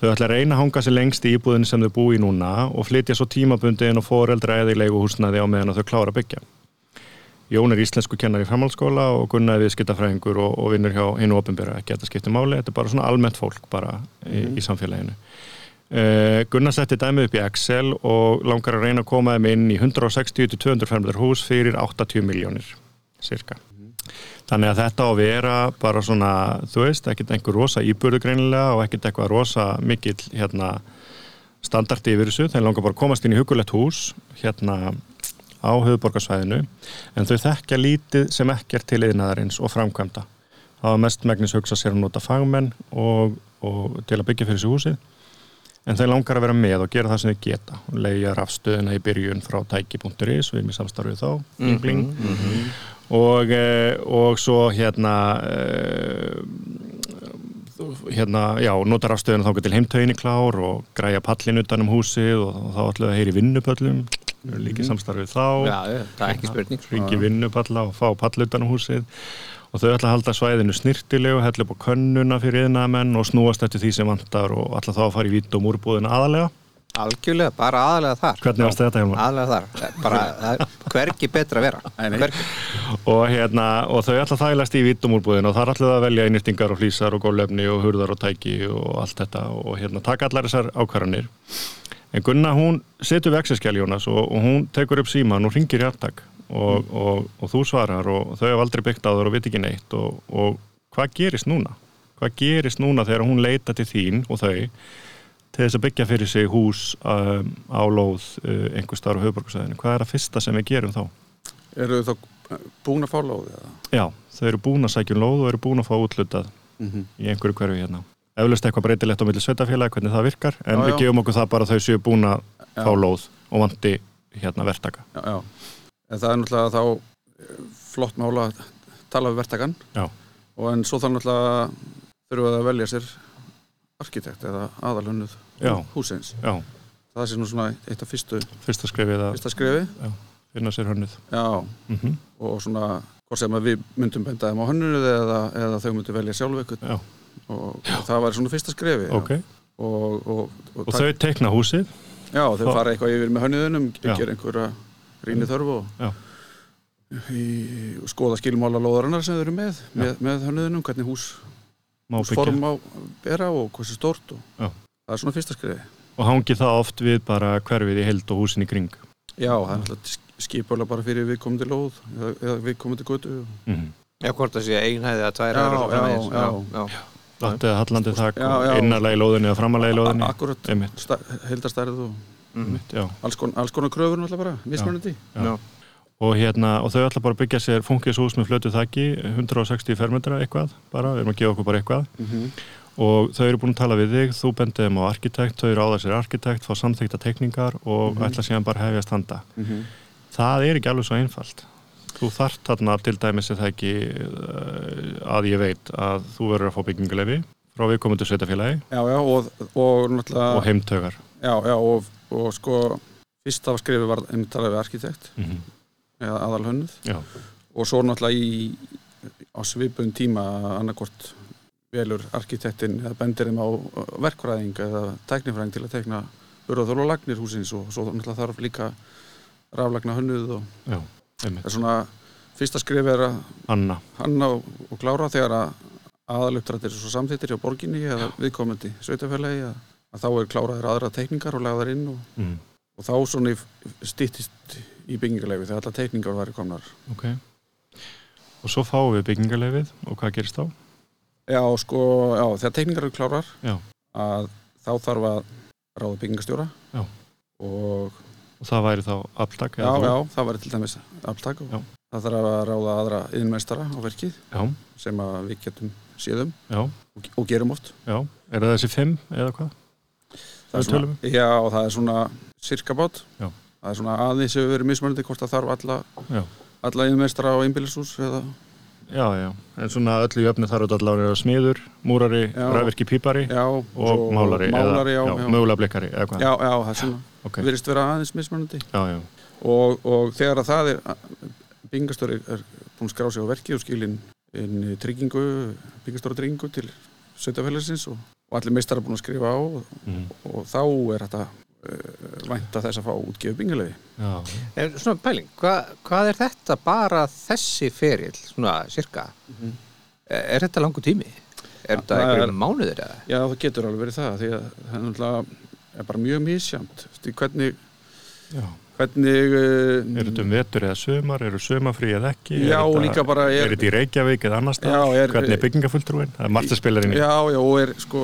Speaker 1: Þau ætla að reyna að hanga sér lengst í íbúðin sem þau búi núna og flytja svo tímabundi inn og foreldra eða í leiguhúsnaði á meðan þau klára að byggja. Jón er íslensku kennar í framhaldsskóla og Gunnar er viðskiptafræðingur og, og vinnur hjá hinn og opinbera, ekki að þetta skiptir máli þetta er bara svona almennt fólk bara í, í samfélaginu. Uh, Gunnar setti dæmið upp í Excel og langar að reyna að koma þeim inn í 160-200 fermetrar hús fyrir 80 miljónir cirka Þannig að þetta á að vera bara svona, þú veist, ekkert einhver rosa íbúrðu greinilega og ekkert eitthvað rosa mikill hérna standarti yfir þessu. Þeir langar bara að komast inn í hugulegt hús hérna á höfuborgarsvæðinu en þau þekkja lítið sem ekkert til yðnaðarins og framkvæmda. Það var mest megnis hugsa sér að nota fagmenn og, og til að byggja fyrir þessu húsið en þeir langar að vera með og gera það sem þeir geta. Og leiða rafstöðuna í byrjun frá tæki.is, við erum í samstarfið þá. Bling, bling. Og, eh, og svo hérna eh, hérna, já, notar rafstöðuna þá til heimtöginni klár og græja pallin utan um húsið og, og þá ætlum við að heyri vinnupöllum. Líka í samstarfið þá.
Speaker 2: Já, já, það er ekki spurning
Speaker 1: ringi vinnupalla og fá pall utan um húsið og þau ætla að halda svæðinu snirtilegu, hella upp á könnuna fyrir yðnaðamenn og snúast eftir því sem vantar og ætla þá að fara í vít og múrbúðina aðalega.
Speaker 2: Algjörlega, bara aðalega þar.
Speaker 1: Hvernig varst þetta hjá
Speaker 2: Aðalega þar, bara [laughs] það er hvergi betra að vera.
Speaker 1: Og, hérna, og þau ætla að þælast í vít og múrbúðina og þar ætla það að velja innýstingar og flýsar og gólefni og hurðar og tæki og allt þetta og hérna, taka allar þessar ákvarðanir. En Gunna, hún setur vexinskjál Jónas og, og hún tekur upp síman og ringir í og, og, og þú svarar og þau hafa aldrei byggt á þar og veit ekki neitt og, og hvað gerist núna? Hvað gerist núna þegar hún leita til þín og þau til þess að byggja fyrir sig hús um, á lóð uh, einhver starf á höfuborgarsæðinu? Hvað er það fyrsta sem við gerum þá?
Speaker 5: Eru þau þá búin að fá lóðið? eða?
Speaker 1: Já, þau eru búin að sækja um lóð og eru búin að fá útlutað
Speaker 5: Mhm.
Speaker 1: í einhverju hverju hérna. Eflaust eitthvað breytilegt á milli sveitafélagi hvernig það virkar en
Speaker 5: Já,
Speaker 1: við
Speaker 5: já.
Speaker 1: gefum okkur það bara þau séu búin að
Speaker 5: Já.
Speaker 1: fá lóð og vanti hérna verktaka.
Speaker 5: Já, já. En það er náttúrulega þá eh, flott mála að tala við vertakann
Speaker 1: Já.
Speaker 5: og en svo þá náttúrulega þurfum við að velja sér arkitekt eða aðalhönnuð húsins.
Speaker 1: Já,
Speaker 5: Það sé nú svona eitt af fyrstu,
Speaker 1: fyrsta skrefið að
Speaker 5: fyrsta skrefi.
Speaker 1: finna sér hönnuð.
Speaker 5: Já,
Speaker 1: Mm
Speaker 5: og svona hvort sem við myndum benda þeim á hönnuð eða, eða þau myndum velja sjálf eitthvað og, og það var svona fyrsta skrefi. já.
Speaker 1: ok.
Speaker 5: Og, og, og,
Speaker 1: þau teikna húsið.
Speaker 5: Já, þau fara eitthvað yfir með hönnuðunum, gera einhverja rýni þörf og
Speaker 1: Já.
Speaker 5: í, skoða skilmála lóðarinnar sem þau eru með, með, með hönnuðunum, hvernig hús, húsform á bera og hversu stórt og
Speaker 1: Já.
Speaker 5: það er svona fyrsta skriði.
Speaker 1: Og hangi það oft við bara hverfið í held og húsin í kring.
Speaker 5: Já, það er alltaf skipurlega bara fyrir viðkomandi lóð eða, eða viðkomandi götu.
Speaker 1: Mm
Speaker 2: Já, hvort það sé einhæði að tvær
Speaker 5: Já,
Speaker 2: og
Speaker 5: já, já.
Speaker 2: já.
Speaker 1: Vatið, hallandi þak
Speaker 5: Já,
Speaker 1: og
Speaker 5: já.
Speaker 1: innarlega í lóðinni eða framalega í lóðinni.
Speaker 5: Akkurat,
Speaker 1: Einmitt,
Speaker 5: heildastærið og
Speaker 2: Mhm.
Speaker 1: já.
Speaker 5: alls, kon, alls konar kröfur náttúrulega bara, mismunandi.
Speaker 1: Og, hérna, og þau ætla bara að byggja sér funkishús með flötu þakki, 160 fermetra eitthvað, bara, við erum að gefa okkur bara eitthvað.
Speaker 5: Mm -hmm.
Speaker 1: Og þau eru búin að tala við þig, þú bendið þeim á arkitekt, þau eru á þessir arkitekt, fá samþykta tekningar og
Speaker 5: Mhm.
Speaker 1: ætla síðan bara að hefja standa.
Speaker 5: Mhm.
Speaker 1: Það er ekki alveg svo einfalt. Þú þarft þarna til dæmis er það ekki uh, að ég veit að þú verður að fá byggingulefi frá viðkomundu sveitafélagi
Speaker 5: Já, já, og, og
Speaker 1: og heimtögar.
Speaker 5: Já, já, og, og sko, fyrst það var einmitt talað við arkitekt
Speaker 1: Mm
Speaker 5: eða aðalhönnuð.
Speaker 1: Já,
Speaker 5: og svo náttúrulega í á svipun tíma annarkort velur arkitektin eða bendir þeim á verkfræðing eða tæknifræðing til að tekna burðaþól og lagnir húsins og svo náttúrulega þarf líka raflagna hönnuð og
Speaker 1: já,
Speaker 5: það er svona fyrsta skrif er að
Speaker 1: Anna,
Speaker 5: hanna og, og klára þegar að aðaluppdrættir er svo samþýttir hjá borginni eða viðkomandi sveitafélagi að, að þá er kláraðir aðra teikningar og lagðar inn og,
Speaker 1: mm,
Speaker 5: og þá svona stýttist í byggingarleifi þegar alla teikningar væri komnar
Speaker 1: ok. Og svo fáum við byggingarlefið og hvað gerist þá?
Speaker 5: Já, sko, já, þegar teikningar eru klárar
Speaker 1: Já.
Speaker 5: að þá þarf að ráða byggingarstjóra
Speaker 1: Já.
Speaker 5: og
Speaker 1: Og það væri þá aftak?
Speaker 5: já, já, það væri til dæmis aftak og
Speaker 1: Já.
Speaker 5: það þarf að ráða aðra yðinmestara á verkið
Speaker 1: Já,
Speaker 5: sem við getum séðum
Speaker 1: já,
Speaker 5: og, og gerum oft
Speaker 1: já. Er það þessi fimm eða hvað?
Speaker 5: Það er svona, Já, og það er svona sirkabát
Speaker 1: Já.
Speaker 5: það er svona aðeins hefur verið mismunandi hvort það þarf alla,
Speaker 1: Já.
Speaker 5: alla yðinmestara á einbýlishús eða
Speaker 1: Já, já. En svona öllu jöfni þarf þetta allavega smiður, múrari,
Speaker 5: Já.
Speaker 1: rafvirki pípari og
Speaker 5: svo
Speaker 1: málari.
Speaker 5: málari
Speaker 1: eða,
Speaker 5: já, já,
Speaker 1: mögulega blikkari eða hvað?
Speaker 5: já, já, það er svona
Speaker 1: ok.
Speaker 5: virðist vera aðeins
Speaker 1: já.
Speaker 5: og, og þegar að það er byggingastöri er búin að skrá sig á verki og skilin tryggingu byggingastöru tryggingu til sveitafélagsins og, og allir meistar er búin að skrifa á og,
Speaker 1: Mm.
Speaker 5: og þá er þetta uh, vænta þess að fá útgefu byggingalegi
Speaker 1: já.
Speaker 2: Er, svona pæling, hva, hvað er þetta bara þessi ferill, svona cirka? Er, er þetta langur tími? Er
Speaker 5: Ja,
Speaker 2: þetta einhverjum
Speaker 5: er-
Speaker 2: mánuðir eða?
Speaker 5: Já, það getur alveg verið það því að það er náttúrulega er bara mjög misjamt því hvernig,
Speaker 1: já.
Speaker 5: Hvernig uh,
Speaker 1: Er þetta um vetur eða sömar? Eru sömafrí eða ekki?
Speaker 5: Já,
Speaker 1: er þetta,
Speaker 5: líka bara er-
Speaker 1: Er þetta í Reykjavík eða?
Speaker 5: Já, er-
Speaker 1: Hvernig er byggingafulltrúin? Það er margt að spila inn í.
Speaker 5: Já, já, og er sko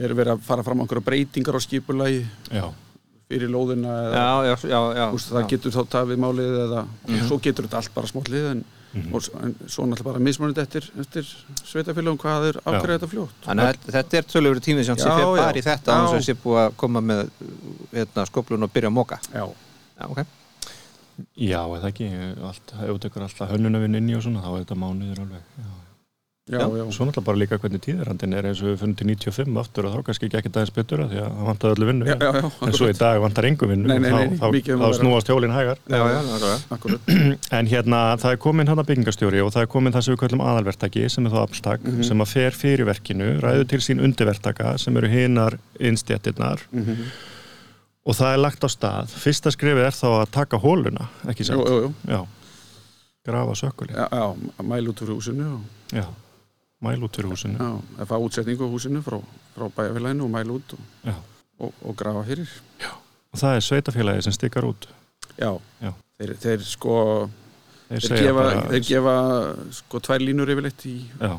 Speaker 5: er verið að fara fram á einhverja breytingar á skipulagi
Speaker 1: Já.
Speaker 5: fyrir lóðina eða
Speaker 2: Já, já, já, já.
Speaker 5: Úst, það
Speaker 2: já.
Speaker 5: getur þá tafið málið eða svo getur þetta allt bara smállið en,
Speaker 1: Mhm.
Speaker 5: og s- en svo náttúrulega bara mismunandi eftir, eftir sveitafélagum hvað er afgreða þetta fljótt
Speaker 2: Þannig að þetta- er tölur tímið sem sé fyrir bara í þetta
Speaker 5: Já.
Speaker 2: án sem sé búið að koma með hérna, skoplun og byrja að móka
Speaker 5: Já,
Speaker 2: Já, ok
Speaker 1: Já, eða ekki, allt, ef þú tekur alltaf hönnunavinn inn í og svona, þá er þetta mánuður alveg. Já.
Speaker 5: já,
Speaker 2: Já,
Speaker 5: já,
Speaker 1: Svo náttúrulega bara líka hvernig tíðarhandin er eins og við finnum til 95 aftur og þá kannski ekki ekki aðeins betur að því að það vantar öllu vinnu.
Speaker 5: já, já, já
Speaker 1: En svo í dag vantar engu vinnu
Speaker 5: Nei, nei,
Speaker 1: og
Speaker 5: nei,
Speaker 1: þá,
Speaker 5: mikið um
Speaker 1: þá, þá snúast hjólinn hægar.
Speaker 2: Já, já, nákvæmlega.
Speaker 5: akkurat [clears throat]
Speaker 1: En hérna, það er komin hann að byggingastjóri og það er komin það sem við kallum aðalverktaki sem er þá afstak,
Speaker 5: Mhm.
Speaker 1: sem að fer fyrir verkinu, ræður til sín undirverktaka sem eru hinar innstjættirnar
Speaker 5: Mhm.
Speaker 1: Og það er lagt á stað. Fyrsta skrifið er þá að taka hóluna, ekki
Speaker 5: Jú,
Speaker 1: sant?
Speaker 5: jú, jú,
Speaker 1: Já, grafa sökuli.
Speaker 5: já, já, mæl út úr húsinu og,
Speaker 1: Já, mæl út fyrir húsinu.
Speaker 5: já, að fá útsetningu á húsinu frá, frá bæjarfélaginu og mæl út og,
Speaker 1: Já.
Speaker 5: og, og grafa fyrir
Speaker 1: Og það er sveitafélagi sem stikkar út.
Speaker 5: Já,
Speaker 1: Já.
Speaker 5: Þeir, þeir sko
Speaker 1: Þeir
Speaker 5: þeir gefa,
Speaker 1: bara,
Speaker 5: þeir gefa sko tvær línur yfirleitt í
Speaker 1: já,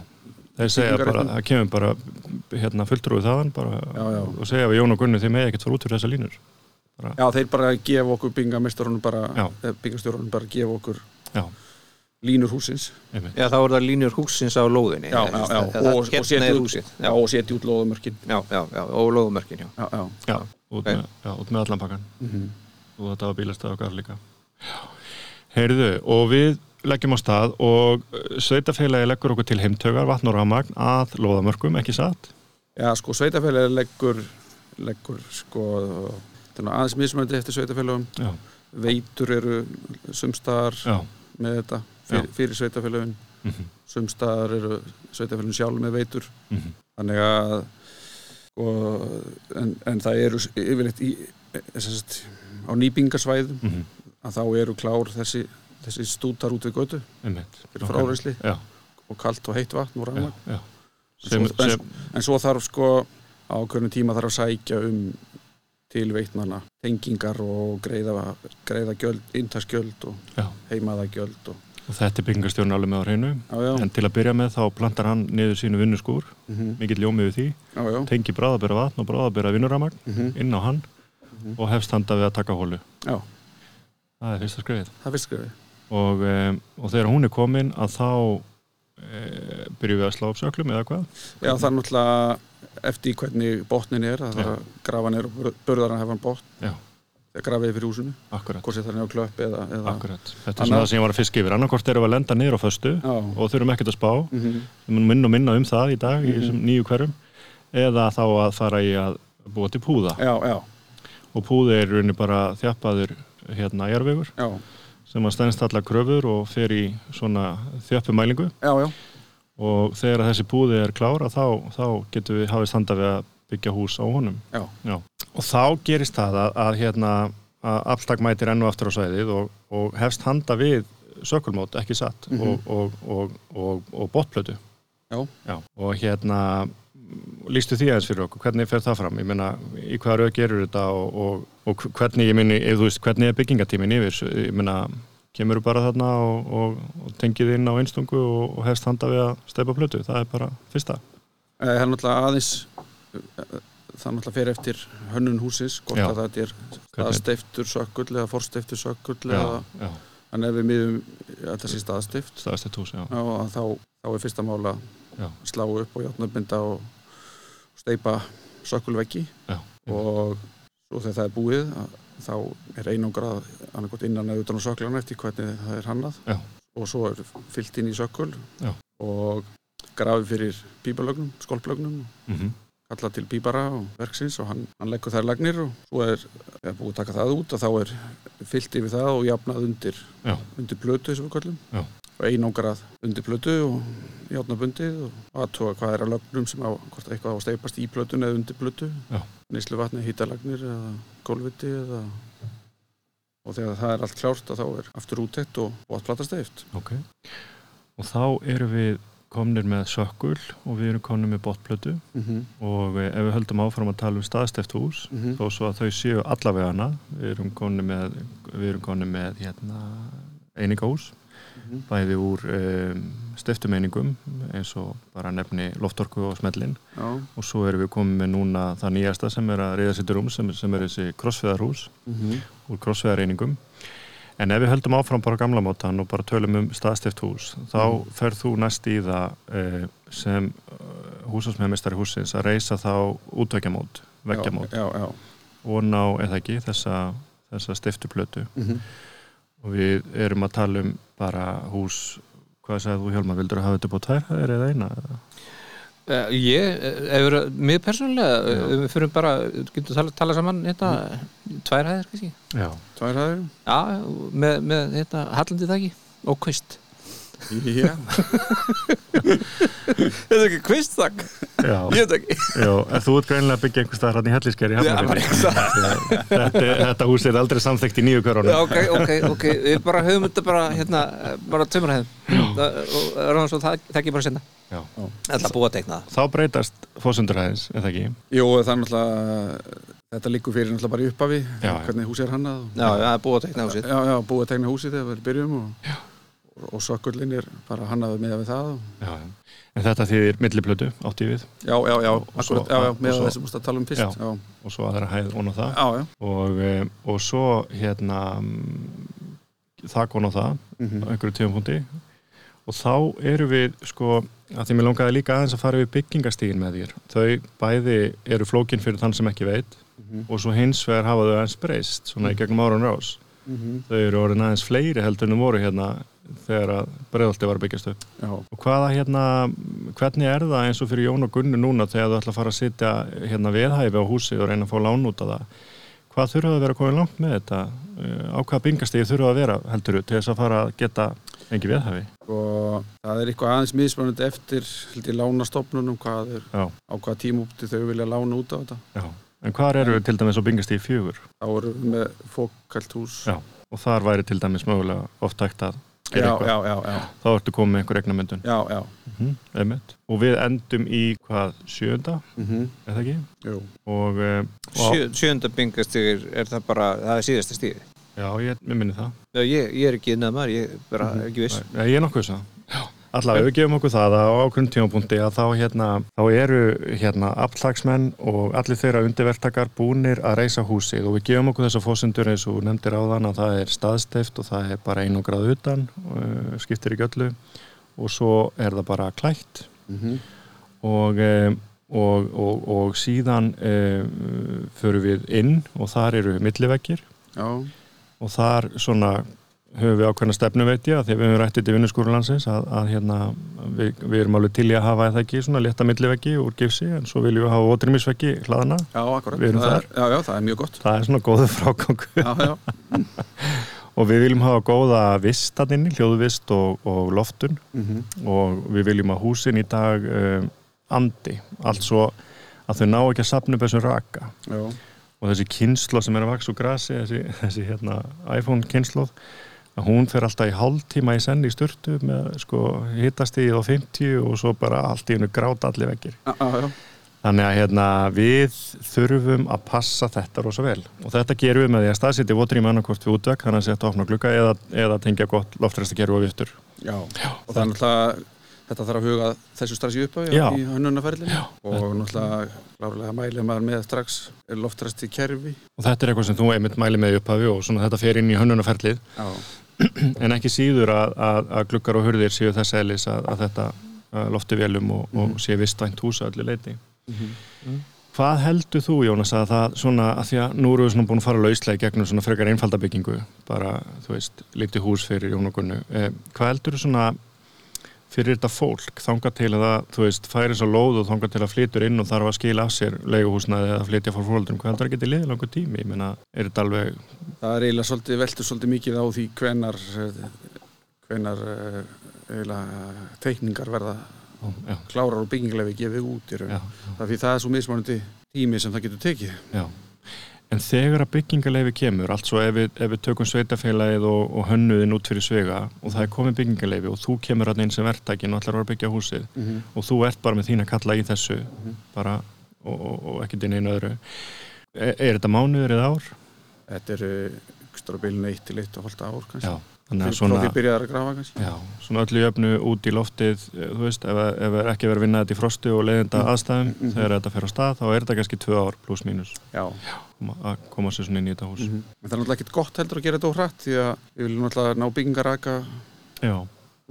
Speaker 1: þeir segja bara, það kemur bara hérna fulltrúið þaðan bara
Speaker 5: Já, já.
Speaker 1: og segja við Jón og Gunni þið með ekkert fara út fyrir þessa línur.
Speaker 5: Já, þeir bara gefa okkur byggingamestarunum bara,
Speaker 1: Já.
Speaker 5: byggingastjórunum bara gefa okkur
Speaker 1: Já,
Speaker 5: línur húsins.
Speaker 2: Já, þá er það línur húsins á lóðinni.
Speaker 5: Já, já, já, og, og setja út,
Speaker 2: húsið.
Speaker 5: já, og setja út lóðumörkin.
Speaker 2: Já, já, já, og lóðumörkin, já.
Speaker 5: Já, já,
Speaker 1: Já, út, með, allan pakkan
Speaker 5: mhm,
Speaker 1: og þetta var bílastæð okkar líka. Heyrðu, og við leggjum á stað og uh, sveitafélagi leggur okkur til heimtögar, vatn og rafmagn að loðamörkum, ekki satt?
Speaker 5: já, sko sveitafélagi leggur leggur sko aðeins mismöndi eftir sveitafélagum
Speaker 1: Já,
Speaker 5: veitur eru sumstaðar
Speaker 1: já,
Speaker 5: með þetta fyrir,
Speaker 1: Já.
Speaker 5: fyrir sveitafélagin
Speaker 1: mhm,
Speaker 5: sumstaðar eru sveitafélagin sjálf með veitur.
Speaker 1: Mhm,
Speaker 5: þannig að sko, en, en það eru yfirleitt í sagt, á nýbingarsvæðum.
Speaker 1: Mhm,
Speaker 5: að þá eru klár þessi, þessi stútar út við götu. Fyrir fráreysli og kalt og heitt vatn og
Speaker 1: já.
Speaker 5: En
Speaker 1: Sem,
Speaker 5: en,
Speaker 1: sem,
Speaker 5: en svo þarf sko á hvernig tíma þarf að sækja um til veitnana tengingar og greiða, greiða gjöld, intaskgjöld og
Speaker 1: já,
Speaker 5: heimaða gjöld og,
Speaker 1: og þetta er byggingastjórn alveg með á hreinu.
Speaker 5: já, já,
Speaker 1: En til að byrja með þá plantar hann niður sínu vinnuskúr,
Speaker 5: mhm,
Speaker 1: mikill ljómið við því,
Speaker 5: já, já,
Speaker 1: tengi bráðabera vatn og bráðabera vinnuramagn
Speaker 5: mhm,
Speaker 1: inn á hann og hefst handa við að taka hólu.
Speaker 5: já,
Speaker 1: Það er fyrsta skrifið.
Speaker 5: það fyrst skrifið
Speaker 1: Og, um, og þegar hún er komin að þá e, byrjum við að slá upp söklum eða hvað?
Speaker 5: Já, það er náttúrulega eftir hvernig botnin er að það að grafa neyru og burðar að hefa hann botn.
Speaker 1: Já,
Speaker 5: þegar grafið fyrir húsinu, hvort það er á klöpp eða, eða
Speaker 1: akkurat. Þetta er svona það sem ég var að fiska yfir. Annarkort erum við að lenda niður á föstu
Speaker 5: Já,
Speaker 1: og þurfum ekkert að spá,
Speaker 5: mhm,
Speaker 1: við munum minna og minna um það í dag í
Speaker 5: Mhm.
Speaker 1: nýju hverjum, eða þá að fara í að búa til púða.
Speaker 5: já, já,
Speaker 1: Og púði er í rauninni bara þjappaður hérna jarvegur
Speaker 5: já,
Speaker 1: sem að stennst allar kröfur og fer í svona þjöppumælingu
Speaker 5: já, já,
Speaker 1: og þegar þessi púði er klára þá, þá getum við hafið standa við að byggja hús á honum.
Speaker 5: já,
Speaker 1: Og þá gerist það að, að hérna að afslag mætir ennu aftur á svæðið og, og hefst handa við sökulmót, ekki satt, og, og, og, og, og botplötu.
Speaker 5: Já.
Speaker 1: Og hérna lístu því aðeins fyrir okkur, hvernig fer það fram? Ég meina, í hvaða raug gerur þetta og, og, og hvernig, ég minni, ef þú veist, hvernig er byggingatímin yfir? Ég meina, kemur þú bara þarna og, og, tengið inn á einstungu og, hefst handa við að steipa plötu, það er bara fyrsta.
Speaker 5: Eh, það er náttúrulega aðeins eh, það náttúrulega fer eftir hönnun húsins, hvort
Speaker 1: Já.
Speaker 5: að þetta er staðsteiftur sökull eða forsteiftur sökull eða,
Speaker 1: já,
Speaker 5: en ef við miðum að þetta sé staðsteift
Speaker 1: staðstætt hús, já.
Speaker 5: já, að þá, þá er fyrsta mála að slá upp og játnabinda og steipa sökkulveggi
Speaker 1: Já,
Speaker 5: og svo þegar það er búið þá er einangrað annarkot innan eða utan á söklarna eftir hvernig það er hannað og svo er fyllt inn í sökkul
Speaker 1: Já.
Speaker 5: og grafið fyrir pípalögnum, skolplögnum
Speaker 1: mm
Speaker 5: kalla til pípara og verksins og hann, hann leggur þær lagnir og svo er, er búið að taka það út og þá er fyllt yfir það og jafnað undir,
Speaker 1: Já.
Speaker 5: undir við kallum
Speaker 1: Já.
Speaker 5: Og einangrað undir plötu og játnabundið og aðtóa hvað er að lögnum sem á, hvort eitthvað á að steipast í plötun eða undir plötu
Speaker 1: Já.
Speaker 5: neyslu vatni, hýtalagnir eða gólviti eða og þegar það er allt klárt að þá er aftur útett og bóttplata steift
Speaker 1: Ok. Og þá erum við komnir með sökkul og við erum komnir með botplötu
Speaker 5: mm -hmm.
Speaker 1: og ef við höldum áfram að tala um staðsteft hús
Speaker 5: Mhm.
Speaker 1: þó svo að þau séu allavegana við erum komnir með, við erum komnir með hérna, einingahús. Bæði úr um, stiftumeiningum eins og bara nefni loftorku og smellin
Speaker 5: Já,
Speaker 1: og svo erum við komið með núna það nýjasta sem er að reyða sér rúm sem, sem er þessi krossfeðarhús
Speaker 5: mm -hmm.
Speaker 1: úr krossfeðareiningum En ef við höldum áfram bara gamla mótan og bara tölum um staðstift hús, þá ferð þú næst í það uh, sem uh, húsasmiðmestari húsins að reysa þá útveikjamót,
Speaker 5: já.
Speaker 1: og ná, eða ekki, þessa, þessa stiftuplötu
Speaker 5: Mhm.
Speaker 1: Og við erum að tala um bara hús, hvað sagði þú Hjálmar, vildur að hafa þetta upp á tvær hæðir eða eina?
Speaker 2: Uh, ég, ef við, mér persónulega, ef við fyrir bara, getum tala, tala saman, hérna, tvær hæðir, kannski.
Speaker 1: Já,
Speaker 5: Tvær hæðir?
Speaker 2: Já, með, með hérna, hallandi þakki og kvist.
Speaker 5: Já.
Speaker 2: Þetta er ekki kvistþakk,
Speaker 1: já,
Speaker 2: ég veit ekki.
Speaker 1: já, þú ert greinilega að byggja einhver staðar hann í helliskeri
Speaker 2: Já,
Speaker 1: þetta, þetta hús er aldrei samþekkt í nýju
Speaker 2: Já,
Speaker 1: körunum
Speaker 2: ok, ok, ok, við bara höfum þetta bara, hérna, bara tömur hefðum og ráðum svo það, ekki bara sinna.
Speaker 1: Já.
Speaker 2: Það er búið að teikna það.
Speaker 1: Þá breytast fósundurhæðis, eða ekki?
Speaker 5: Jú, það er náttúrulega, þetta liggur fyrir náttúrulega bara í upphafi,
Speaker 1: Já.
Speaker 5: hvernig húsið er hannað. og-
Speaker 2: Já, já, það er búið að teikna húsið.
Speaker 5: Já, já, búið að tegna húsið þegar við byrjum og, og, og sökkullin er bara hannaður með það. Og,
Speaker 1: Já. En þetta þýðir milliplötu, átti ég við,
Speaker 5: já, já, já,
Speaker 1: Og
Speaker 5: akkurat, já, já,
Speaker 1: og
Speaker 5: með þessum að tala um fyrst.
Speaker 1: Og svo aðra hæð og það.
Speaker 5: já, já.
Speaker 1: Og, og svo hérna mm, það kon á það
Speaker 5: Mhm.
Speaker 1: á einhverju tímapunkti og þá eru við sko að því mér langaði líka aðeins að fara við byggingastígin með þér þau bæði eru flókin fyrir þann sem ekki veit
Speaker 5: Mhm.
Speaker 1: og svo hins vegar hafa þau aðeins breyst svona í gegnum árun rás
Speaker 5: Mhm.
Speaker 1: þau eru orðin aðeins fleiri heldur en þau voru hérna þegar að breiðalti var að byggjast upp og hvaða hérna hvernig er það eins og fyrir Jón og Gunnu núna þegar þú ætla að fara að sitja hérna veðhæfi á húsi og reyna að fá lán út af það hvað þurfa að vera komið langt með þetta Uh, á hvaða byggingastígi þurfa að vera heldur þú til þess að fara að geta engi veðhæfi
Speaker 5: og það er eitthvað aðeins mismunandi eftir, held ég, lánastofnunum, hvað er, á hvaða tímúpti þau vilja lána út á þetta.
Speaker 1: Já. En hvar eru við til dæmis á byggingastígi fjögur
Speaker 5: Þá erum við með fókalt hús.
Speaker 1: Já. og þar væri til dæmis mögulega oft hægt að
Speaker 5: já, já, já, já,
Speaker 1: þá ertu komið með einhver
Speaker 5: já.
Speaker 1: mm -hmm. og við endum í hvað sjönda,
Speaker 5: Mm
Speaker 1: er það ekki? Og, uh, og
Speaker 2: Sjö, sjönda bingastígur er það bara, það er síðasta stíði.
Speaker 1: já, ég, minni það
Speaker 2: Já, ég, ég er ekki innað maður, ég bara er ekki viss.
Speaker 1: Já, ég er nokkuð það. Allavega, við gefum okkur það að á ákveðnum tímapunkti að þá, hérna, þá eru hérna, aflagsmenn og allir þeirra undirvertakar búnir að reysa húsið. Og við gefum okkur þessa fósendur eins og nefndir á þann að það er staðsteft og það er bara einu grað utan, uh, skiptir í göllu og svo er það bara klætt.
Speaker 5: Mm
Speaker 1: og, um, og, og, og síðan um, förum við inn og þar eru milliveggir.
Speaker 5: Já,
Speaker 1: og þar svona höfum við ákveðna stefnu veit ég að að við höfum rættið til vinnuskórulandsins að, að hérna við, við erum alveg til í að hafa eða ekki svona létta milliveggi úr gifsi en svo viljum við hafa ótrýmisveggi hlaðana
Speaker 5: já, akkurat. Það er, já, já, það er mjög gott.
Speaker 1: það er svona góðu
Speaker 5: já. [laughs]
Speaker 1: og við viljum hafa góða vistaninni, hljóðvist og, og loftun.
Speaker 5: Mm
Speaker 1: og við viljum að húsin í dag um, andi, allt svo að þau ná ekki að sapna upp þessum raka.
Speaker 5: Já,
Speaker 1: og þessi kynslo sem er að vaksa úr grasi þessi, þessi hérna iPhone kynsloð hún fer alltaf í hálftíma í senn í styrtu með sko hittastíð á 50 og svo bara allt í hennu gráta allir vekkir
Speaker 5: já, já.
Speaker 1: þannig að hérna við þurfum að passa þetta rosa vel. Og þetta gerum við með því að staðsiti votrým annarkort við útvekk þannig að setja opna glugga eða, eða tengja gott loftræstakerfi og viftur.
Speaker 5: Já, og það er náttúrulega þetta þarf að huga þessu strax í upphafi
Speaker 1: Já.
Speaker 5: í hönnunarferðinu og náttúrulega klárlega mælið maður með strax loftræsti kerfi
Speaker 1: og þetta er eitthvað sem þú einmitt mæli með í upphafi og svona þetta fer inn í hönnunarferlið.
Speaker 5: Já,
Speaker 1: en ekki síður að, að, að gluggar og hurðir séu þess eðlis að, að þetta lofti velum og, og sé vistvænt húsa öllu leiti. Hvað heldur þú Jónas að það svona, að því að nú eru við svona búin að fara lauslega gegnum svona frekar einfaldabyggingu, bara þú veist, lítið hús fyrir Jón og Gunnu. Eh, hvað heldur þú svona fyrir þetta fólk, þanga til að það, þú veist, færi svo lóð og þanga til að flytur inn og þarf að skila af sér leiguhúsnaði eða flytja fór hvað heldur það geti liðið langur tími? Ég meina, er þetta alveg,
Speaker 5: það er eiginlega svolítið, veltur svolítið mikið á því hvenar hvenar eh, eiginlega teikningar verða
Speaker 1: já,
Speaker 5: klárar og bygginglegi gefið út í raun. Það er því það er svo mismunandi tími sem það getur tekið.
Speaker 1: Já, en þegar að byggingarleifi kemur, allt svo ef við, ef við tökum sveitafélagið og, og hönnuðin út fyrir svega og það er komið byggingarleifi og þú kemur hann inn sem verktækin og ætlar að vera að byggja húsið
Speaker 5: Mm -hmm.
Speaker 1: og þú ert bara með þín að kalla í þessu bara og, og, og ekkert inn einu öðru er, er þetta mánuður eða ár?
Speaker 5: Þetta eru ekstra bilin eitt til eitt og halda ár kannski
Speaker 1: já, þannig að svona
Speaker 5: því byrjaðar að grafa kannski?
Speaker 1: Já, svona öllu jöfnu út í loftið eh, þú veist, ef, ef er ekki verið að vinna þetta í frosti og leiðinda aðstæðum þegar þetta fer á stað, þá er þetta kannski tvö ár pluss mínus.
Speaker 5: Já.
Speaker 1: að koma sér svona inn í þetta hús.
Speaker 5: En það er náttúrulega ekkert gott heldur að gera þetta óhratt því að við viljum náttúrulega ná byggingaraka
Speaker 1: Já,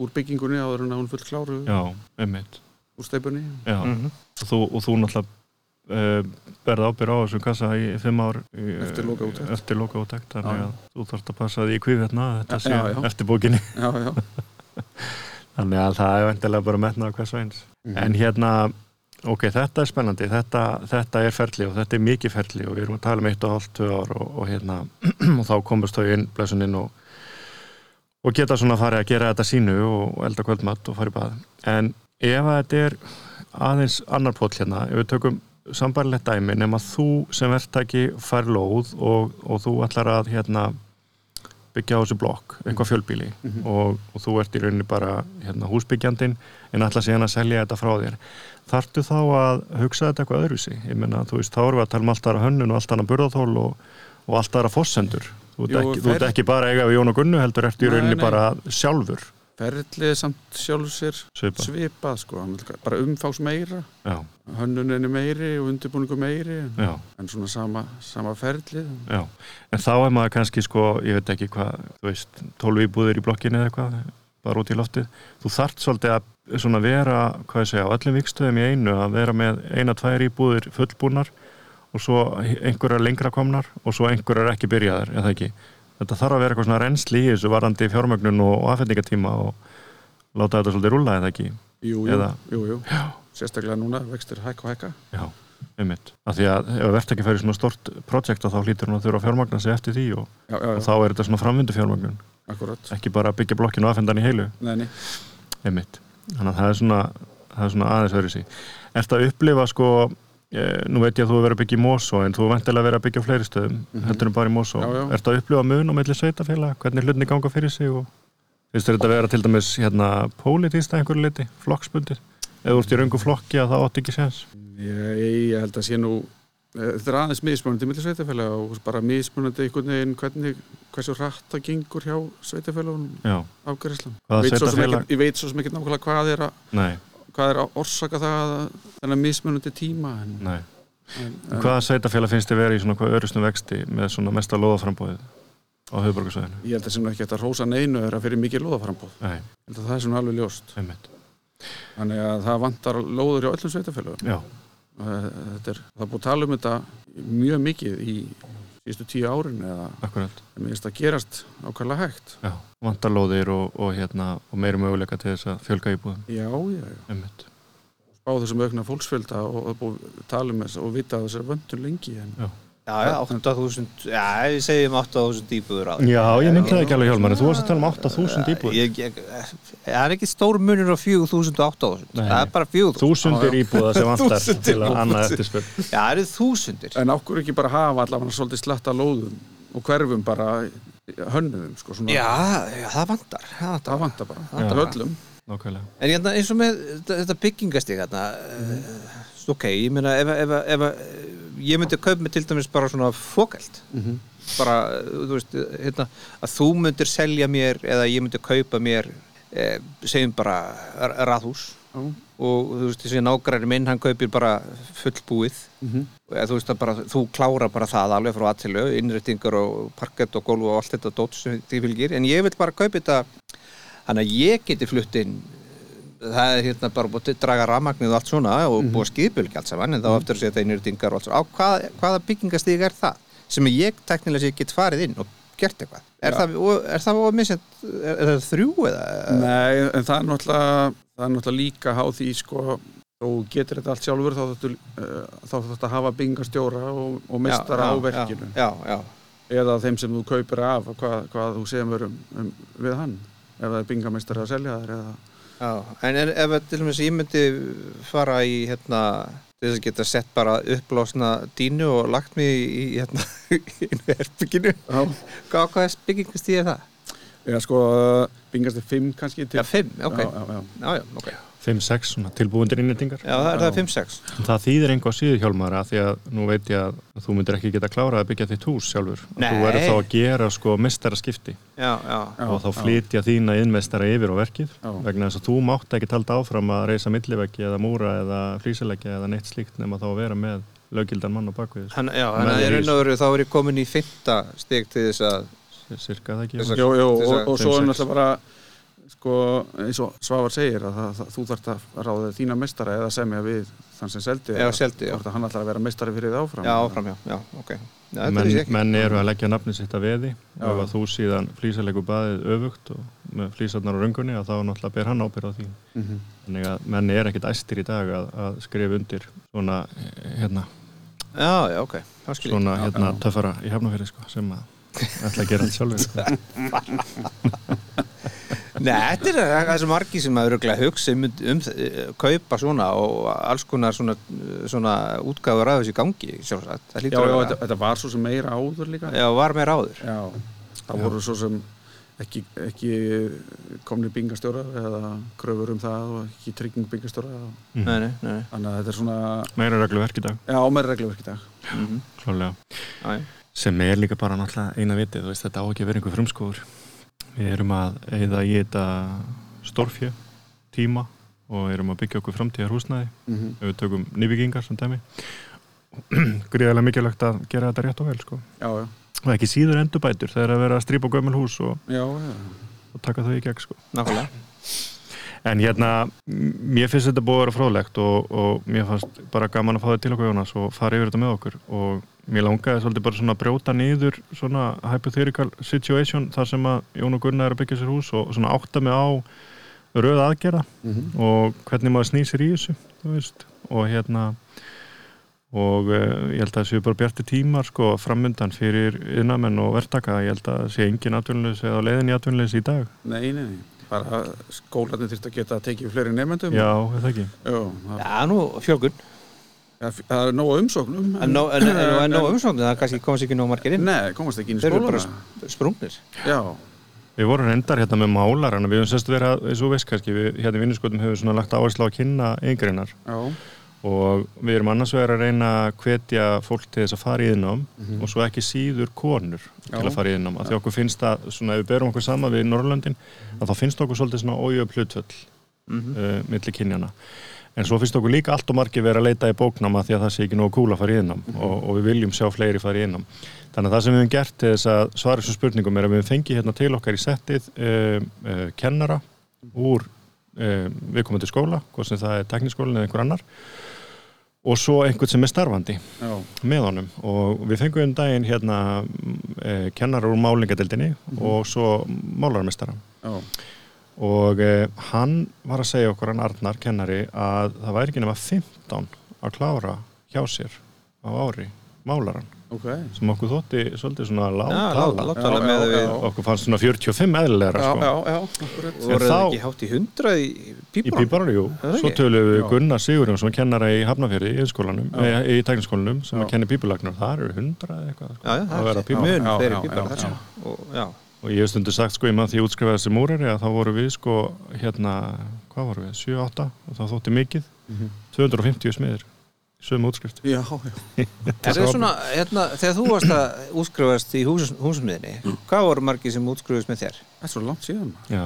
Speaker 5: úr byggingunni áður en að hún full kláru
Speaker 1: já, einmitt.
Speaker 5: Úr steipunni
Speaker 1: Já, og, þú, og þú náttúrulega uh, berð ábyrð á þessu kassa í fimm ár í,
Speaker 5: Eftir lokaúttekt.
Speaker 1: eftir lokaúttekt þannig
Speaker 5: Já.
Speaker 1: að þú þarfst að passa því í kvíðvetna þetta
Speaker 5: Já,
Speaker 1: sé eftir bókinni [laughs] [laughs] þannig að það er vendilega bara metnað hvers veins
Speaker 5: Mhm.
Speaker 1: en hérna ok, þetta er spennandi, þetta, þetta er ferli og þetta er mikið ferli og við erum að tala um eitt og hálft, og, og hérna [clears throat] og þá komast þau inn, blessun inn og, og geta svona farið að gera þetta sínu og, elda kvöldmatt og farið bað en ef að þetta er aðeins annar póll hérna, ef við tökum sambarlegt dæmi nema þú sem verktaki fær lóð og, og þú ætlar að hérna byggja á þessu blokk, eitthvað fjölbíli og, og þú ert í rauninni bara hérna, húsbyggjandinn en ætla síðan að selja þetta frá þér. Þartu þá að hugsa þetta eitthvað öðruvísi? Ég menna, þú veist, þá erum við að tala um alltaf hönnun og alltaf burðathól og, og alltaf fórsendur þú ert ekki, ert
Speaker 5: fer-
Speaker 1: ekki bara eiga við Jón og Gunnu heldur ertu í
Speaker 5: Nei,
Speaker 1: rauninni
Speaker 5: nei.
Speaker 1: bara sjálfur
Speaker 5: ferlið samt sjálfur sér
Speaker 1: Svipað.
Speaker 5: svipað sko, bara umfás meira.
Speaker 1: Já,
Speaker 5: hönnunin er meiri og undirbúningu meiri. En,
Speaker 1: já,
Speaker 5: en svona sama, sama ferlið.
Speaker 1: Já. En þá er maður kannski sko, ég veit ekki hvað þú veist, tólf íbúðir í blokkinni eða eitthvað bara út í loftið, þú þart svolítið að svona vera, hvað ég segja, á öllum vikstöðum í einu að vera með eina, tvær íbúðir fullbúnar og svo einhverjar lengra komnar og svo einhverjar ekki byrjaðar, eða ekki þetta þarf að vera eitthvað svona reynsli í þessu varandi fjármögnun og afhendingatíma og láta þetta svolítið rúlla, eða ekki?
Speaker 5: Jú, jú,
Speaker 1: Eða-
Speaker 5: jú, jú. sérstaklega núna vextir hækka og hækka.
Speaker 1: Já, einmitt, af því að ef verðt ekki færi svona stort projekt þá hlýtur hún að þurfa að fjármagna sig eftir því og,
Speaker 5: já, já,
Speaker 1: og
Speaker 5: já,
Speaker 1: þá er þetta svona framvindu fjármögnun
Speaker 5: akkurat
Speaker 1: ekki bara byggja blokkinu og afhendan í heilu.
Speaker 5: Nei, nei.
Speaker 1: einmitt, þannig að það er svona það er svona aðeins verið sí Ertu að upplifa sko e, nú veit ég að þú hefur verið að byggja í Mosó en þú er vendilega verið að byggja á fleiri stöðum. Heldur en bara í
Speaker 5: Já, já.
Speaker 1: ertu að upplifa mun á milli sveitafélag, hvernig hlutinni ganga fyrir sig og finnst þetta að vera til dæmis hérna pólitísta einhverju liti, flokksbundið? Eða ert í röngu flokki að það átt ekki séns?
Speaker 5: Ég, ég held að sé nú eh, þetta er aðeins mismunandi millir sveitafélag og bara mismunandi einhvern veginn hvernig, hversu hratt það gengur hjá sveitafélagunum Veit svo sem ekkert- ég veit svo sem ekki nákvæmlega hvað er að hvað er að orsaka það þennan mismunandi tíma en,
Speaker 1: nei.
Speaker 5: en,
Speaker 1: Hvaða sveitafélag finnst þið verið í svona hvað örustum vexti með svona mesta loðaframbóðið á höfuborgarsvæðinu?
Speaker 5: ég held að sem ekki hægt að rósa neinu er að fyrir mikið lóðaframbóð
Speaker 1: Nei,
Speaker 5: það er svona alveg ljóst.
Speaker 1: Einmitt.
Speaker 5: Þannig að það vantar lóður hjá öllum sveitafélagum
Speaker 1: Já,
Speaker 5: þetta er, það er búið að tala um þetta mjög mikið í síðustu tíu árin eða finnst að gerast ákvæmlega hægt.
Speaker 1: Já, vantarlóðir og, og, hérna, og meiri möguleika til þess að fjölga íbúðum.
Speaker 5: Já, já, já, spá þessum aukna fólksfjölda og, og tala um þess og vita að þessar vöndun lengi en
Speaker 1: Já.
Speaker 2: Já, já, 8.000, já, við segjum 8.000 íbúður á
Speaker 1: Já, ég myndi það ekki alveg hjálmar þú varst að tala um 8.000 íbúður
Speaker 2: Ég, ég, það er ekki stór munur á 4.000 og 8.000
Speaker 1: Nei.
Speaker 2: Það er bara 4.000
Speaker 1: Þúsundir íbúða sem vantar [laughs] til að annað eftirspil
Speaker 2: Já, það eru þúsundir.
Speaker 5: En okkur ekki bara hafa allavega svolítið slatta lóðum og hverfum bara hönnuðum sko, svona,
Speaker 2: Já, já, það vantar Það vantar.
Speaker 5: Það vantar bara, það vantar öllum.
Speaker 1: Nákvæmlega.
Speaker 2: En hérna, eins og með þetta, byggingastík hérna, mm. ok, ég meina ef, ef, ef, ef ég myndi kaupa mig til dæmis bara svona fókælt bara, þú veist, hérna að þú myndir selja mér eða ég myndi kaupa mér eh, segjum bara r- raðhús.
Speaker 5: Já.
Speaker 2: og þú veist, þessi nágræri minn hann kaupir bara fullbúið.
Speaker 5: Mhm.
Speaker 2: eða þú veist að bara, þú klára bara það alveg frá aðtilu, innréttingar og parkett og gólf og allt þetta dót sem því fylgir. En ég vil bara kaupa þetta þannig að ég geti flutt inn það er hérna bara búið að draga rafmagnið og allt svona og búið að skipulgi allt saman en þá eftir að setja innréttingar og allt svona. Á hvað, hvaða byggingastík er það sem ég teknilega sé get farið inn og gert eitthvað? Er
Speaker 5: Já.
Speaker 2: það, og- er það það þrjú eða?
Speaker 5: Nei, en það er náttúrulega það er náttúrulega líka háð því sko þú getur þetta allt sjálfur þá uh, þá þáttu að hafa bingastjóra og, og mestara á verkinu.
Speaker 2: já, já,
Speaker 5: eða þeim sem þú kaupir af hvað, hvað þú semur um, um, við hann ef það er bingamestari að selja þær eða
Speaker 2: já. en ef til dæmis ég myndi fara í hérna þess að geta sett bara uppblásna dínu og lagt mig í, hérna [laughs] í herbygginu
Speaker 5: Já.
Speaker 2: hvað, er byggingastíð er það?
Speaker 5: Eða sko, bingast er 5 kannski til
Speaker 2: Já, 5, ok.
Speaker 5: Já, já, já.
Speaker 2: Já, já, ok.
Speaker 1: 5-6 svona tilbúindir innendingar
Speaker 2: Já, það er það 5-6.
Speaker 1: það þýðir einhver síðu hjálmara því að nú veit ég að þú myndir ekki geta klárað að byggja þitt hús sjálfur
Speaker 2: Nei.
Speaker 1: þú verður þá að gera sko mestara skipti
Speaker 2: Já, já.
Speaker 5: Já,
Speaker 1: og þá
Speaker 5: já.
Speaker 1: flytja þína innmestara yfir á verkið
Speaker 5: Já.
Speaker 1: vegna þess að þú mátt ekki talda áfram að reysa milliveggi eða múra eða flýsileggi eða neitt slíkt nema þá að vera með löggildan mann á bakvið
Speaker 2: er og veru, þá er ég komin í fymta stig til þess að,
Speaker 1: cirka það ekki
Speaker 2: Þess að-
Speaker 5: Jó, jó,
Speaker 2: Til þess
Speaker 5: og,
Speaker 2: að-
Speaker 5: og svo er náttúrulega bara sko, eins og Svavar segir að það, það, þú þarft að ráða þína meistara eða semja við þann sem seldi
Speaker 2: já.
Speaker 5: hvort að hann ætlar að vera meistari fyrir þið áfram
Speaker 2: já, áfram, já, já, ok. Já, þetta
Speaker 1: menn,
Speaker 2: er
Speaker 1: eru að leggja nafni sitt að veði og að þú síðan flýsalegu baðið öfugt og með flýsarnar á röngunni að þá náttúrulega ber hann ábyrð á því
Speaker 5: mm -hmm.
Speaker 1: þannig að menn er ekkit æstir í dag að, að skrifa undir svona hérna,
Speaker 2: Já, já, ok,
Speaker 1: svona
Speaker 5: Já,
Speaker 1: hérna
Speaker 5: já.
Speaker 1: töffara í hefnafyrir sko, sem að ætla að gera allt sjálfur sko. [laughs]
Speaker 2: Nei, þetta er það er svo margi sem að öruglega hugsa um, um uh, kaupa svona og alls konar svona, svona útgáður af þessu gangi, sjálfsagt. Það
Speaker 5: Já,
Speaker 2: hlýtur
Speaker 5: já,
Speaker 2: að
Speaker 5: þetta, þetta var svo sem meira áður líka
Speaker 2: Já, var meira áður.
Speaker 5: Já, það voru svo sem ekki, ekki komni bingastjórar eða kröfur um það og ekki trygging bingastjóra
Speaker 1: Mhm.
Speaker 2: Nei, nei, nei.
Speaker 5: þannig að þetta er svona
Speaker 1: meira regluverk í dag,
Speaker 5: já, meira regluverk í dag
Speaker 2: Mm -hmm.
Speaker 1: klálega
Speaker 2: Já, já.
Speaker 1: Sem er líka bara náttúrulega eina vitið þú veist, þetta á ekki að vera einhver frumskóður við erum að eða í þetta stórfjö, tíma og erum að byggja okkur framtíðar húsnæði
Speaker 5: mm -hmm.
Speaker 1: ef við tökum nýbyggingar sem dæmi [clears throat] gríðarlega mikilvægt að gera þetta rétt og vel sko.
Speaker 5: Já, já,
Speaker 1: og ekki síður endurbætur þegar að vera að strípa gömul hús og,
Speaker 5: já, já.
Speaker 1: og taka þau í gegn sko.
Speaker 2: Nákvæmlega.
Speaker 1: En hérna, mér finnst þetta búið að vera fróðlegt og, og mér fannst bara gaman að fá þetta til okkur Jónas og fara yfir þetta með okkur. Og mér langaði svolítið bara svona að brjóta niður svona hypothetical situation þar sem að Jón og Gunnar er að byggja sér hús og svona átta mig á röð aðgerða
Speaker 5: Mm
Speaker 1: og hvernig maður snýr sér í þessu veist, og hérna og uh, ég held að það séu bara bjarti tímar sko framundan fyrir innamenn og verktaka, ég held að það sé engin atvinnulegs eða á leiðin í atvinnulegs í dag.
Speaker 5: Nei, nei, nei, bara skólarnir þurft að geta að tekið fleiri nefndum
Speaker 1: já, er það ekki
Speaker 5: Já, það,
Speaker 2: Já, nú fjölgun.
Speaker 5: það, það er nóg umsóknum
Speaker 2: En en, en, en, nóg umsóknum, það kannski komast ekki nóg margir inn.
Speaker 5: Nei, komast ekki inn í
Speaker 2: Þeir eru
Speaker 5: skólana
Speaker 2: bara sp- sprungnir.
Speaker 5: Já,
Speaker 1: Við vorum reyndar hérna með málarana, við höfum sérst verið, eins og veist kannski, við hérna í vinnuskotum höfum svona lagt áherslu á að kynna yngreinar
Speaker 5: já,
Speaker 1: og við erum annars vegar að reyna að hvetja fólk til þess að fara í innám
Speaker 5: Mhm.
Speaker 1: og svo ekki síður konur til
Speaker 5: Já.
Speaker 1: að fara í innám, af því okkur finnst það, svona ef við berum okkur sama við Norrlöndin, að þá finnst okkur svolítið svona ójöf hlutvöll
Speaker 2: Mhm.
Speaker 1: uh, milli kynjana. En svo finnst okkur líka allt og margir vera að leita í bóknáma því að það sé ekki nógu kúl að fara í innám og, og við viljum sjá fleiri fara í innám. Þannig að það sem við hefum gert til þess að svara þessu spurningum er að við fengið hérna til okkar í settið uh, uh, kennara úr uh, viðkomandi skóla, hvort sem það er tekniskólinn eða einhver annar og svo einhvern sem er starfandi
Speaker 5: já,
Speaker 1: með honum. Og við fengum um daginn hérna uh, kennara úr málingadeildinni og svo málarmestara og eh, hann var að segja okkur hann Arnar, kennari, að það væri ekki nema 15 að klára hjá sér á ári málaran,
Speaker 5: ok
Speaker 1: sem okkur þótti svolítið svona
Speaker 2: láttala með
Speaker 5: já, já.
Speaker 1: okkur fannst svona 45 eðlilegra
Speaker 5: Já,
Speaker 1: sko.
Speaker 5: já, já, akkurat
Speaker 2: Voru það ekki hátt í hundra í
Speaker 1: í
Speaker 2: pípur?
Speaker 1: Píparar, jú,
Speaker 2: Er það
Speaker 1: svo tölum við. Gunnar Sigurjónsson kennara í Hafnafjörði í skólanum,
Speaker 5: Já.
Speaker 1: e, í tekniskólanum sem
Speaker 5: Já.
Speaker 1: að kenni pípulagnar, það eru 100 eða eitthvað sko,
Speaker 2: er mun þeirri pípar. Og, já.
Speaker 1: og ég hef stundu sagt sko, ég maður því útskrifaði þessi múrari að þá voru við sko, hérna, hvað voru við 7-8 og það þótti mikið
Speaker 5: Mhm.
Speaker 1: 250 smiðir sömu útskrift
Speaker 5: Já, já, [laughs]
Speaker 2: Er það svona, hérna, þegar þú varst að útskrifast í hús, húsmiðinni, hvað voru margir sem útskrifast með þér?
Speaker 5: það er svo langt síðan
Speaker 1: Já.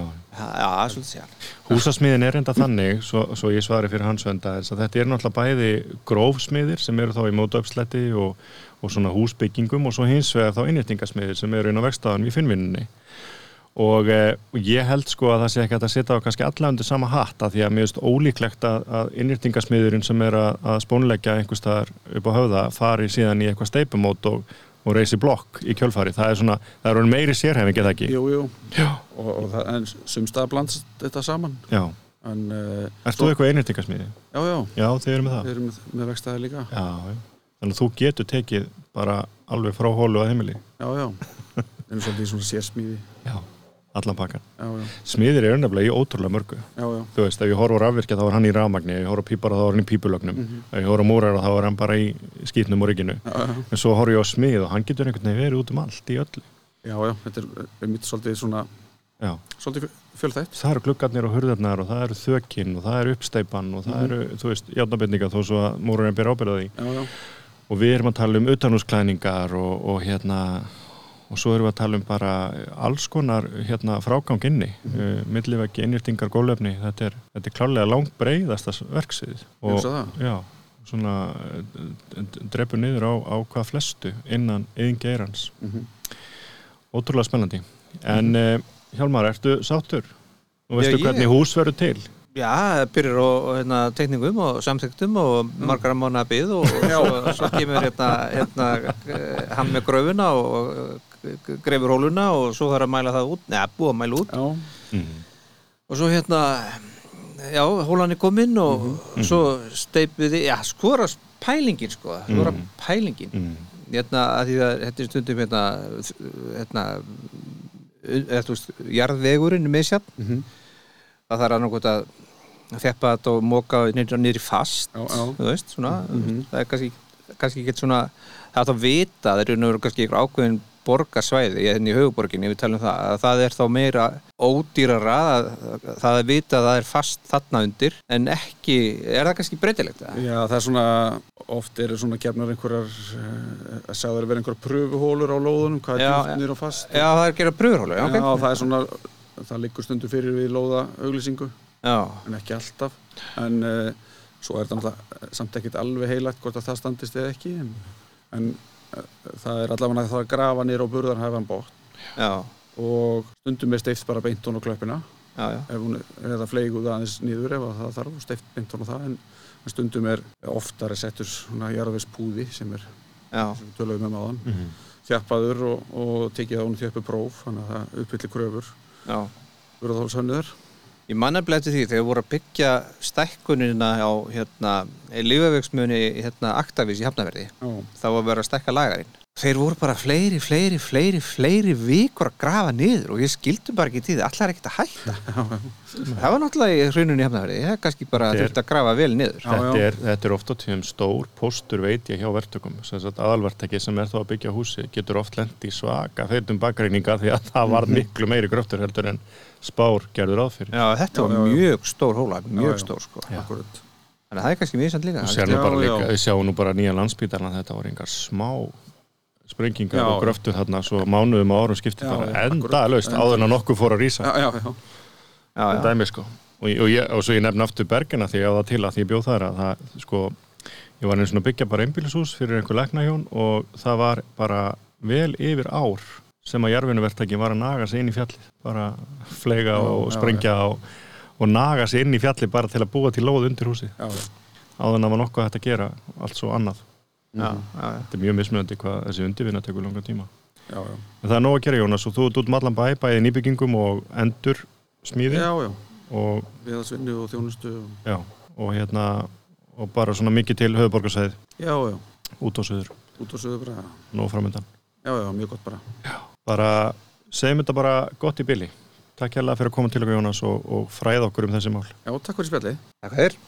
Speaker 2: Sér.
Speaker 1: Húsasmiðin er enda þannig, svo, svo ég svari fyrir hans venda, þetta er náttúrulega bæði grófsmiðir sem eru þá í mótaupsletti og, og svona húsbyggingum og svo hins vegar þá innréttingasmiðir sem eru inn á vegstaðan í finnvinninni. Og eh, og ég held sko að það sé ekki að setja á kannski alla undir sama hatt að því að mér finnst ólíklegt að, að innréttingasmiðurinn sem er að, að spónleggja einhver staðar upp á höfða fari síðan í eitthvað steipumót og, og reysi blokk í kjölfari. Það er svona, það er orðin meiri sérhefing eða ekki.
Speaker 5: Jú, jú,
Speaker 1: Já.
Speaker 5: og, og það, en sumstað blandst þetta saman
Speaker 1: Já.
Speaker 5: en, uh,
Speaker 1: Ert þú eitthvað innréttingasmiði?
Speaker 5: Já, já,
Speaker 1: Já, þið eru með það.
Speaker 5: við erum með, með vextaði líka
Speaker 1: Já, já. Þannig að þú getur tekið bara alveg frá hólu að heimili.
Speaker 5: Já, já, erum svolítið í svona sérsmíði
Speaker 1: Já. Allan pakkan.
Speaker 5: Já, já,
Speaker 1: Smiðir eru nefnilega í ótrúlega mörgu.
Speaker 5: já, já,
Speaker 1: Þú veist, ef ég horf á rafvirkja þá er hann í rafmagni, ef ég horf á pípara þá er hann í pípulögnum, ef ég horf á múrara þá er hann bara í skýtnum og rygginu. En svo horf ég á smið og hann getur einhvern veginn verið út um allt í öllu.
Speaker 5: já, já, þetta er, er mitt svolítið svona
Speaker 1: já.
Speaker 5: svolítið fjölþætt
Speaker 1: það eru gluggarnir og hurðarnar og það eru þökin og það eru uppsteipan og það eru, þú veist, játnabindninga þó svo að múrurinn byrja ábyrða því
Speaker 5: já, já,
Speaker 1: og við erum að tala um utanhúsklæningar og, og hérna og svo erum við að tala um bara alls konar hérna frágang inni mm. -hmm. uh, milliveggi, innýrtingar, gólefni þetta er, þetta er klálega langt breiðasta verksið og já, svona uh, drefur niður á, á hvað flestu innan einn geirans
Speaker 5: Mhm.
Speaker 1: ótrúlega spennandi en uh, Hjálmar, ertu sáttur? og veistu
Speaker 2: Já, ég-
Speaker 1: hvernig hús verður til?
Speaker 2: Já, það byrjar á hérna, tekningum og samþyktum og margar mánu að byggð og, og [laughs] svo, svo kemur hérna, hérna eh, hann með gröfuna og eh, grefur hóluna og svo þarf að mæla það út, neða, búið að mæla út
Speaker 5: já,
Speaker 1: Mm.
Speaker 2: og svo hérna já, hólan er kominn og svo steipið já, skora pælingin sko, skora
Speaker 1: Mhm.
Speaker 2: pælingin
Speaker 1: Mm.
Speaker 2: hérna, að því að þetta er stundum hérna, hérna eða þú veist, jarðvegurinn með sjálf
Speaker 5: Mhm.
Speaker 2: það þarf annarkot að þeppa þetta og móka niður, niður í fast
Speaker 5: Já, já.
Speaker 2: þú veist, svona
Speaker 5: Mhm.
Speaker 2: það er kannski, kannski ekki svona það er að vita, það eru nú kannski ykkur ákveðin borgarsvæði, er henni í höfuborginni við talum það, að það er þá meira ódýrara, að, það er vita að það er fast þarna undir, en ekki er það kannski breytilegt það?
Speaker 5: Já, það er svona, oft eru svona gefnar einhverjar, eh, að segja það er verið einhverjar pröfuhólur á lóðunum, hvað er
Speaker 2: Já,
Speaker 5: djúpt niður og fast.
Speaker 2: Já, það er að gera bröðurhólu, já,
Speaker 5: Já,
Speaker 2: ok
Speaker 5: það er svona, það liggur stundu fyrir við lóða auglýsingu,
Speaker 2: Já,
Speaker 5: en ekki alltaf. En uh, svo er náttúrulega samt ekkert alveg heilagt hvort að það standist eða ekki, en, en það er allavega það að grafa niður á burðarhæfan bótt
Speaker 2: já,
Speaker 5: og stundum er steift bara beint hún á klöppina,
Speaker 2: já, já,
Speaker 5: ef hún er eða fleiguð aðeins niður ef að það þarf og steift beint hún á það, en, en stundum er oftar settur svona jarðvegs púði sem er, við töluðum um áðan,
Speaker 1: Mm.
Speaker 5: þjappaður og, og tekið á hún þjöppu próf, þannig að það uppfyllir kröfur.
Speaker 2: Já. Ég manna eftir því þegar voru að byggja stækkunina á hérna, lífavegsmjöni hérna, Aktavís í Hafnaverði
Speaker 5: Já,
Speaker 2: þá var verið að stækka lagarinn þeir voru bara fleiri, fleiri, fleiri fleiri vikur að grafa niður og ég skildum bara ekki til því, allar ekkert að hætta [laughs] það var náttúrulega í hrununni í Hafnaverði það er kannski bara þurft að grafa vel niður
Speaker 5: Já,
Speaker 1: Þetta,
Speaker 5: já.
Speaker 1: er, þetta er oft á tíðum stór póstur veit ég hjá sagt aðalverktaki sem er þá að byggja húsi getur oft lendi í svaka feitum bakreininga því að það var miklu meiri gröftur heldur en spár gerður áð fyrir
Speaker 2: Já, þetta
Speaker 5: Já,
Speaker 2: var
Speaker 5: já, já.
Speaker 2: mjög stór hóla, mjög
Speaker 5: já.
Speaker 2: stór sko
Speaker 5: akkurat.
Speaker 2: þannig að það er kannski mjög samt líka
Speaker 5: Já, já.
Speaker 1: við sjáum nú bara nýja landsbítarna þetta var engar smá sprengingar
Speaker 5: Já.
Speaker 1: og gröftur þarna svo mánuðum á árum skipti
Speaker 5: Já,
Speaker 1: bara enda laust áður en að nokkuð fór að rýsa
Speaker 5: Já, já, já.
Speaker 2: já, já.
Speaker 1: dæmi sko og, ég- og, ég, og svo ég nefn aftur bergina því ég á það til að því ég bjóð þar að það sko ég var einu svona að byggja bara einbýlishús fyrir einhver læknahjón og það var bara vel yfir ár sem að jarfinuvertaki var að naga sig inn í fjallið bara flega
Speaker 5: Já,
Speaker 1: og
Speaker 5: já,
Speaker 1: sprengja og, og naga sig inn í fjallið bara til að búa til lóð undir húsi
Speaker 5: já, já.
Speaker 1: áður en að var nokkuð að gera allt svo annað
Speaker 2: Já, já, já.
Speaker 1: þetta er mjög mismunandi hvað þessi undirvinna tekur langa tíma.
Speaker 5: Já, já.
Speaker 1: en það er nóg að gera Jónas og þú ert út um allan bæ bæði nýbyggingum og endur smíði
Speaker 5: já, já.
Speaker 1: og
Speaker 5: viðhalsvinnu og þjónustu og...
Speaker 1: Já, og hérna og bara svona mikið til höfuborgarsæð
Speaker 5: já, já,
Speaker 1: út á söður,
Speaker 5: út á söðu bara.
Speaker 1: Nóg framöndan
Speaker 5: já, já, mjög gott bara.
Speaker 1: Bara, segjum þetta bara gott í bili. Takk hérlega fyrir að koma til okkur Jónas og, og fræða okkur um þessi mál.
Speaker 5: Já, takk fyrir spjallið.
Speaker 2: Takk fyrir